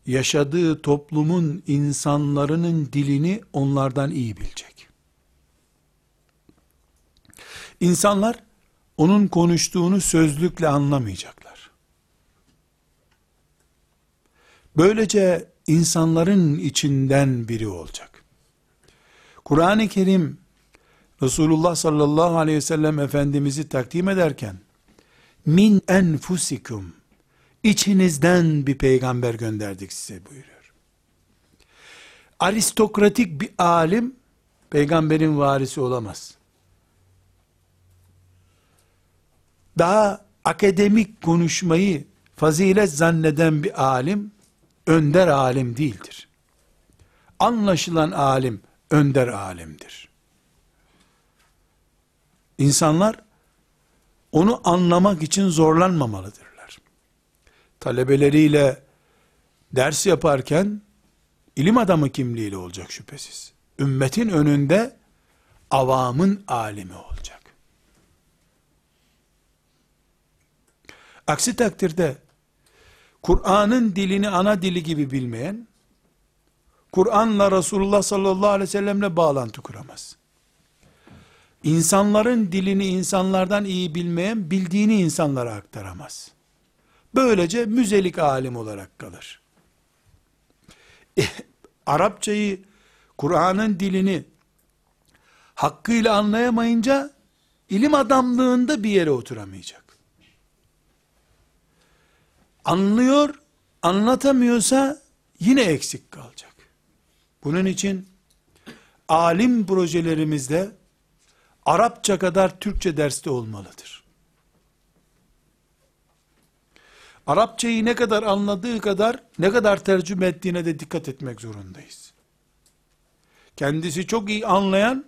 yaşadığı toplumun insanların dilini onlardan iyi bilecek. İnsanlar onun konuştuğunu sözlükle anlamayacaklar. Böylece insanların içinden biri olacak. Kur'an-ı Kerim Resulullah sallallahu aleyhi ve sellem Efendimiz'i takdim ederken min enfusikum içinizden bir peygamber gönderdik size buyuruyor. Aristokratik bir alim peygamberin varisi olamaz. Daha akademik konuşmayı fazilet zanneden bir alim önder alim değildir. Anlaşılan alim önder alimdir. İnsanlar onu anlamak için zorlanmamalıdırlar. Talebeleriyle ders yaparken ilim adamı kimliğiyle olacak şüphesiz. Ümmetin önünde avamın alimi olacak. Aksi takdirde Kur'an'ın dilini ana dili gibi bilmeyen, Kur'an'la Resulullah sallallahu aleyhi ve sellemle bağlantı kuramaz. İnsanların dilini insanlardan iyi bilmeyen, bildiğini insanlara aktaramaz. Böylece müzelik alim olarak kalır. E, Arapçayı, Kur'an'ın dilini hakkıyla anlayamayınca, ilim adamlığında bir yere oturamayacak. Anlıyor, anlatamıyorsa yine eksik kalacak. Bunun için alim projelerimizde Arapça kadar Türkçe derste olmalıdır. Arapçayı ne kadar anladığı kadar ne kadar tercüme ettiğine de dikkat etmek zorundayız. Kendisi çok iyi anlayan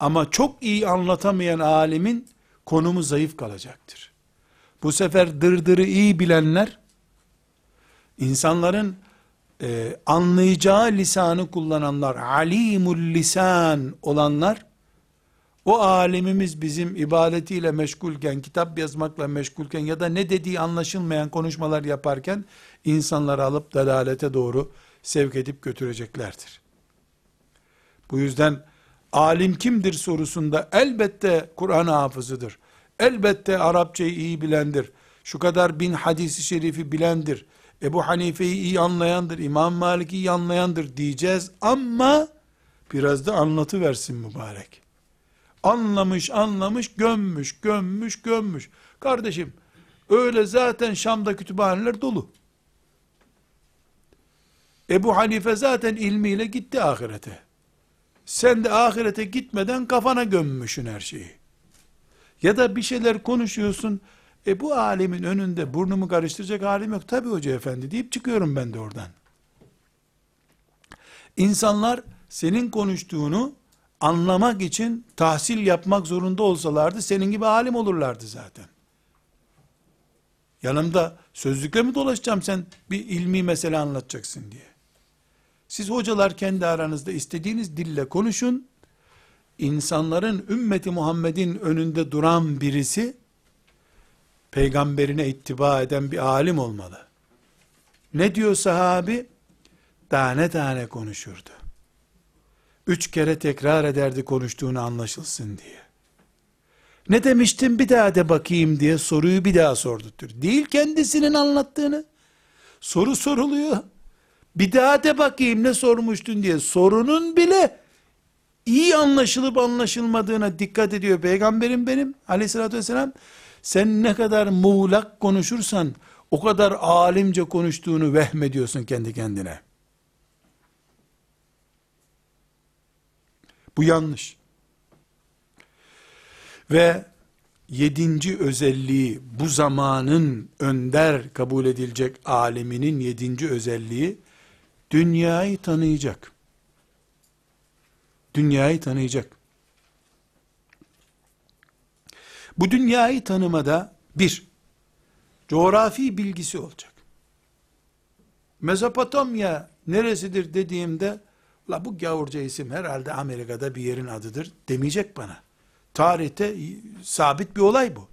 ama çok iyi anlatamayan alimin konumu zayıf kalacaktır. Bu sefer dırdırı iyi bilenler insanların e, anlayacağı lisanı kullananlar, alimul lisan olanlar o alemimiz bizim ibadetiyle meşgulken, kitap yazmakla meşgulken ya da ne dediği anlaşılmayan konuşmalar yaparken insanları alıp dalalete doğru sevk edip götüreceklerdir. Bu yüzden alim kimdir sorusunda elbette Kur'an hafızıdır. Elbette Arapçayı iyi bilendir. Şu kadar bin hadisi şerifi bilendir. Ebu Hanife'yi iyi anlayandır. İmam Malik'i iyi anlayandır diyeceğiz ama biraz da anlatı versin mübarek. Anlamış, anlamış, gömmüş, gömmüş, gömmüş. Kardeşim, öyle zaten Şam'da kütüphaneler dolu. Ebu Hanife zaten ilmiyle gitti ahirete. Sen de ahirete gitmeden kafana gömmüşsün her şeyi. Ya da bir şeyler konuşuyorsun, e bu alemin önünde burnumu karıştıracak halim yok. Tabi hoca efendi deyip çıkıyorum ben de oradan. İnsanlar senin konuştuğunu anlamak için tahsil yapmak zorunda olsalardı senin gibi alim olurlardı zaten. Yanımda sözlükle mi dolaşacağım sen bir ilmi mesele anlatacaksın diye. Siz hocalar kendi aranızda istediğiniz dille konuşun. İnsanların ümmeti Muhammed'in önünde duran birisi peygamberine ittiba eden bir alim olmalı. Ne diyor sahabi? Tane tane konuşurdu. Üç kere tekrar ederdi konuştuğunu anlaşılsın diye. Ne demiştin bir daha de bakayım diye soruyu bir daha sordurtur. Değil kendisinin anlattığını. Soru soruluyor. Bir daha de bakayım ne sormuştun diye sorunun bile iyi anlaşılıp anlaşılmadığına dikkat ediyor peygamberim benim aleyhissalatü vesselam. Sen ne kadar muğlak konuşursan o kadar alimce konuştuğunu vehmediyorsun kendi kendine. Bu yanlış. Ve yedinci özelliği bu zamanın önder kabul edilecek aleminin yedinci özelliği dünyayı tanıyacak. Dünyayı tanıyacak. Bu dünyayı tanımada bir, coğrafi bilgisi olacak. Mezopotamya neresidir dediğimde, la bu gavurca isim herhalde Amerika'da bir yerin adıdır demeyecek bana. Tarihte sabit bir olay bu.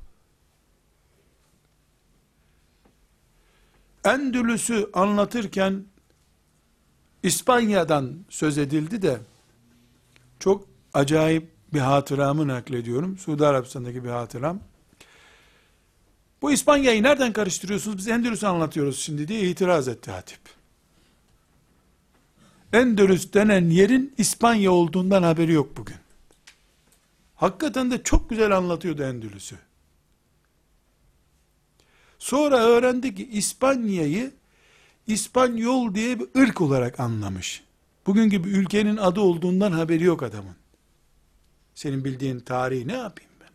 Endülüs'ü anlatırken İspanya'dan söz edildi de çok acayip bir hatıramı naklediyorum. Suudi Arabistan'daki bir hatıram. Bu İspanya'yı nereden karıştırıyorsunuz? Biz Endülüs'ü anlatıyoruz şimdi diye itiraz etti hatip. Endülüs denen yerin İspanya olduğundan haberi yok bugün. Hakikaten de çok güzel anlatıyordu Endülüs'ü. Sonra öğrendi ki İspanya'yı İspanyol diye bir ırk olarak anlamış. Bugün gibi ülkenin adı olduğundan haberi yok adamın. Senin bildiğin tarihi ne yapayım ben?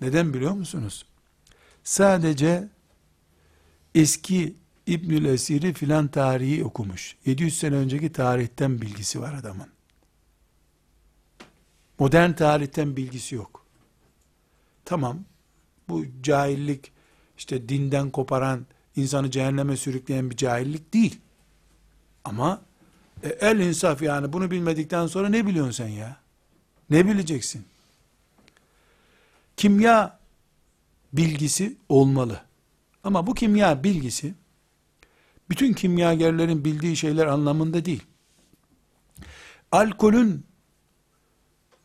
Neden biliyor musunuz? Sadece eski İbnül Esir'i filan tarihi okumuş. 700 sene önceki tarihten bilgisi var adamın. Modern tarihten bilgisi yok. Tamam, bu cahillik, işte dinden koparan, insanı cehenneme sürükleyen bir cahillik değil. Ama e, el insaf yani bunu bilmedikten sonra ne biliyorsun sen ya? Ne bileceksin? Kimya bilgisi olmalı. Ama bu kimya bilgisi bütün kimyagerlerin bildiği şeyler anlamında değil. Alkolün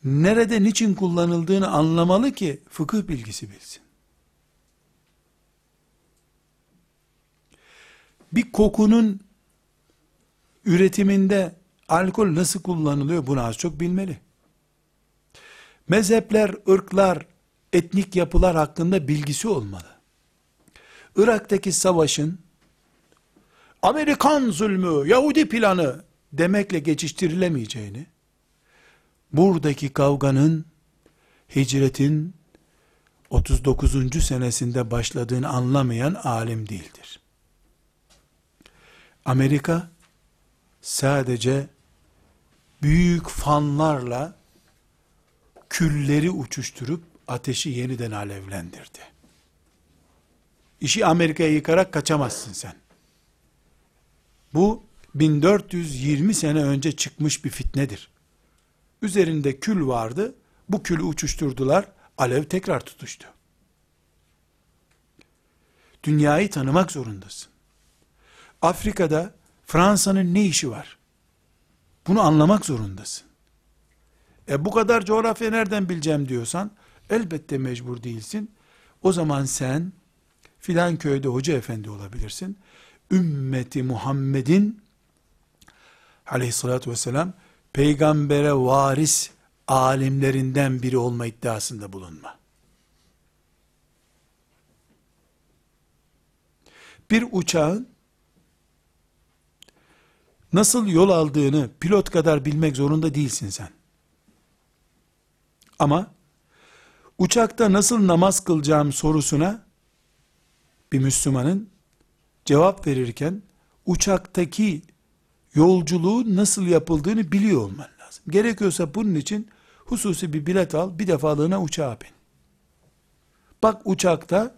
nerede niçin kullanıldığını anlamalı ki fıkıh bilgisi bilsin. Bir kokunun üretiminde alkol nasıl kullanılıyor bunu az çok bilmeli. Mezhepler, ırklar, etnik yapılar hakkında bilgisi olmalı. Irak'taki savaşın Amerikan zulmü, Yahudi planı demekle geçiştirilemeyeceğini, buradaki kavganın hicretin 39. senesinde başladığını anlamayan alim değildir. Amerika sadece büyük fanlarla külleri uçuşturup ateşi yeniden alevlendirdi. İşi Amerika'ya yıkarak kaçamazsın sen. Bu 1420 sene önce çıkmış bir fitnedir. Üzerinde kül vardı. Bu külü uçuşturdular. Alev tekrar tutuştu. Dünyayı tanımak zorundasın. Afrika'da Fransa'nın ne işi var? Bunu anlamak zorundasın. E bu kadar coğrafya nereden bileceğim diyorsan elbette mecbur değilsin. O zaman sen filan köyde hoca efendi olabilirsin. Ümmeti Muhammed'in aleyhissalatü vesselam peygambere varis alimlerinden biri olma iddiasında bulunma. Bir uçağın nasıl yol aldığını pilot kadar bilmek zorunda değilsin sen. Ama uçakta nasıl namaz kılacağım sorusuna bir Müslümanın cevap verirken uçaktaki yolculuğu nasıl yapıldığını biliyor olman lazım. Gerekiyorsa bunun için hususi bir bilet al, bir defalığına uçağa bin. Bak uçakta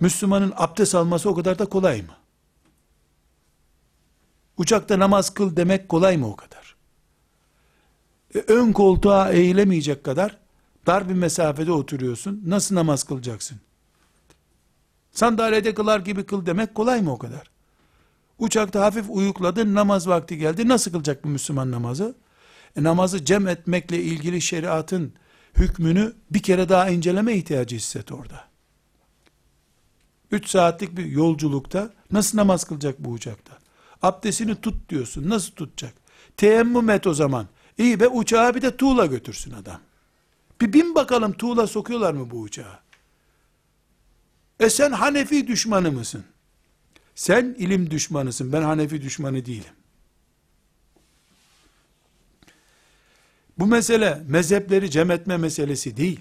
Müslümanın abdest alması o kadar da kolay mı? Uçakta namaz kıl demek kolay mı o kadar? E, ön koltuğa eğilemeyecek kadar dar bir mesafede oturuyorsun. Nasıl namaz kılacaksın? Sandalyede kılar gibi kıl demek kolay mı o kadar? Uçakta hafif uyukladın, namaz vakti geldi. Nasıl kılacak bu Müslüman namazı? E, namazı cem etmekle ilgili şeriatın hükmünü bir kere daha inceleme ihtiyacı hisset orada. 3 saatlik bir yolculukta nasıl namaz kılacak bu uçakta? Abdestini tut diyorsun. Nasıl tutacak? Teyemmüm et o zaman. İyi be uçağa bir de tuğla götürsün adam. Bir bin bakalım tuğla sokuyorlar mı bu uçağa? E sen Hanefi düşmanı mısın? Sen ilim düşmanısın. Ben Hanefi düşmanı değilim. Bu mesele mezhepleri cem etme meselesi değil.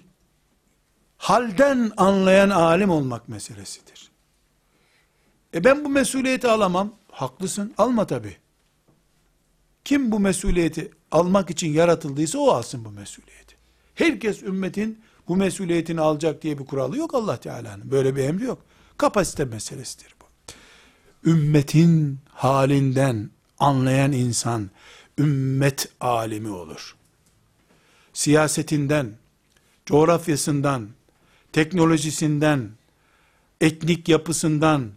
Halden anlayan alim olmak meselesidir. E ben bu mesuliyeti alamam. Haklısın. Alma tabi. Kim bu mesuliyeti almak için yaratıldıysa o alsın bu mesuliyeti. Herkes ümmetin bu mesuliyetini alacak diye bir kuralı yok Allah Teala'nın. Böyle bir emri yok. Kapasite meselesidir bu. Ümmetin halinden anlayan insan ümmet alimi olur. Siyasetinden, coğrafyasından, teknolojisinden, etnik yapısından,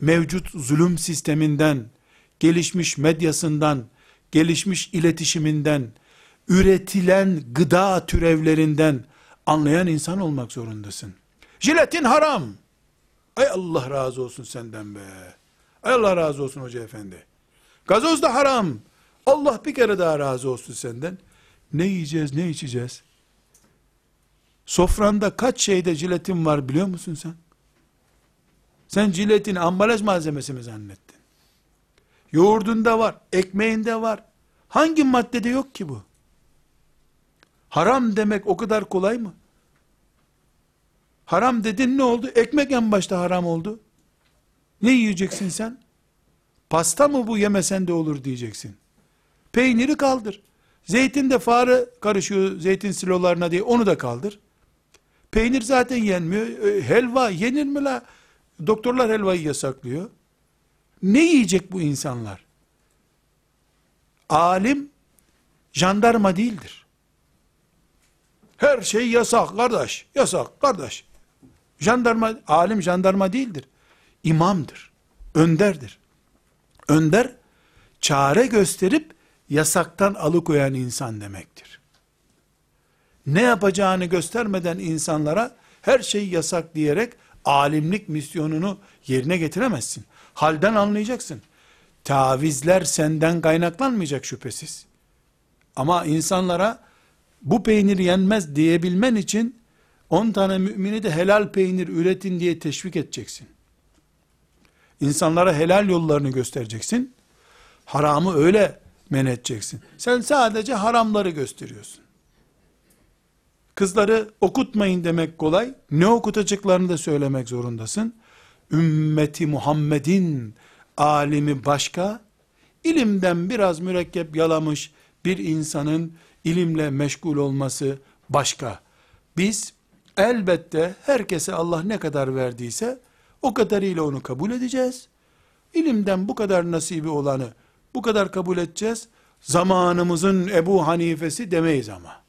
mevcut zulüm sisteminden, gelişmiş medyasından, gelişmiş iletişiminden, üretilen gıda türevlerinden anlayan insan olmak zorundasın. Jiletin haram. Ay Allah razı olsun senden be. Ay Allah razı olsun hoca efendi. Gazoz da haram. Allah bir kere daha razı olsun senden. Ne yiyeceğiz, ne içeceğiz? Sofranda kaç şeyde jiletin var biliyor musun sen? Sen jiletin ambalaj malzemesi mi zannettin? Yoğurdunda var, ekmeğinde var. Hangi maddede yok ki bu? Haram demek o kadar kolay mı? Haram dedin ne oldu? Ekmek en başta haram oldu. Ne yiyeceksin sen? Pasta mı bu yemesen de olur diyeceksin. Peyniri kaldır. Zeytin de fare karışıyor zeytin silolarına diye onu da kaldır. Peynir zaten yenmiyor. E, helva yenir mi la? Doktorlar helvayı yasaklıyor. Ne yiyecek bu insanlar? Alim jandarma değildir. Her şey yasak kardeş. Yasak kardeş. Jandarma, alim jandarma değildir. İmamdır. Önderdir. Önder, çare gösterip yasaktan alıkoyan insan demektir. Ne yapacağını göstermeden insanlara her şey yasak diyerek alimlik misyonunu yerine getiremezsin. Halden anlayacaksın. Tavizler senden kaynaklanmayacak şüphesiz. Ama insanlara bu peynir yenmez diyebilmen için 10 tane mümini de helal peynir üretin diye teşvik edeceksin. İnsanlara helal yollarını göstereceksin. Haramı öyle men edeceksin. Sen sadece haramları gösteriyorsun. Kızları okutmayın demek kolay. Ne okutacaklarını da söylemek zorundasın. Ümmeti Muhammed'in alimi başka, ilimden biraz mürekkep yalamış bir insanın ilimle meşgul olması başka. Biz elbette herkese Allah ne kadar verdiyse o kadarıyla onu kabul edeceğiz. İlimden bu kadar nasibi olanı bu kadar kabul edeceğiz. Zamanımızın Ebu Hanifesi demeyiz ama.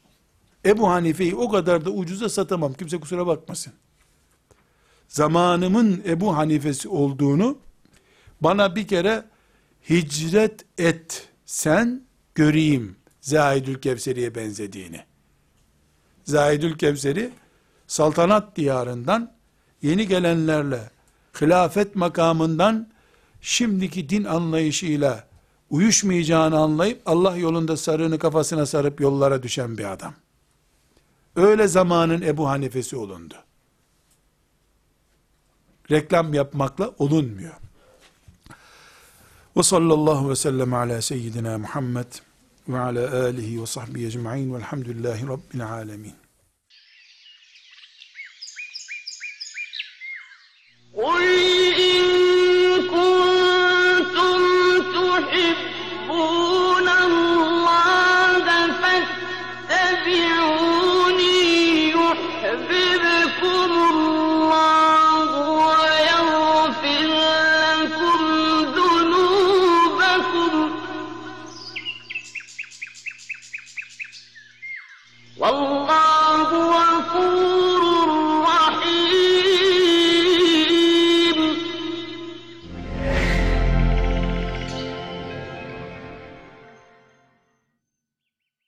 Ebu Hanife'yi o kadar da ucuza satamam. Kimse kusura bakmasın. Zamanımın Ebu Hanifesi olduğunu bana bir kere hicret et sen göreyim Zahidül Kevseri'ye benzediğini. Zahidül Kevseri saltanat diyarından yeni gelenlerle hilafet makamından şimdiki din anlayışıyla uyuşmayacağını anlayıp Allah yolunda sarığını kafasına sarıp yollara düşen bir adam. Öyle zamanın Ebu Hanifesi olundu. Reklam yapmakla olunmuyor. Ve sallallahu ve sellem ala seyyidina Muhammed ve ala alihi ve sahbihi ecma'in velhamdülillahi rabbil alemin. قل إن كنتم تحبون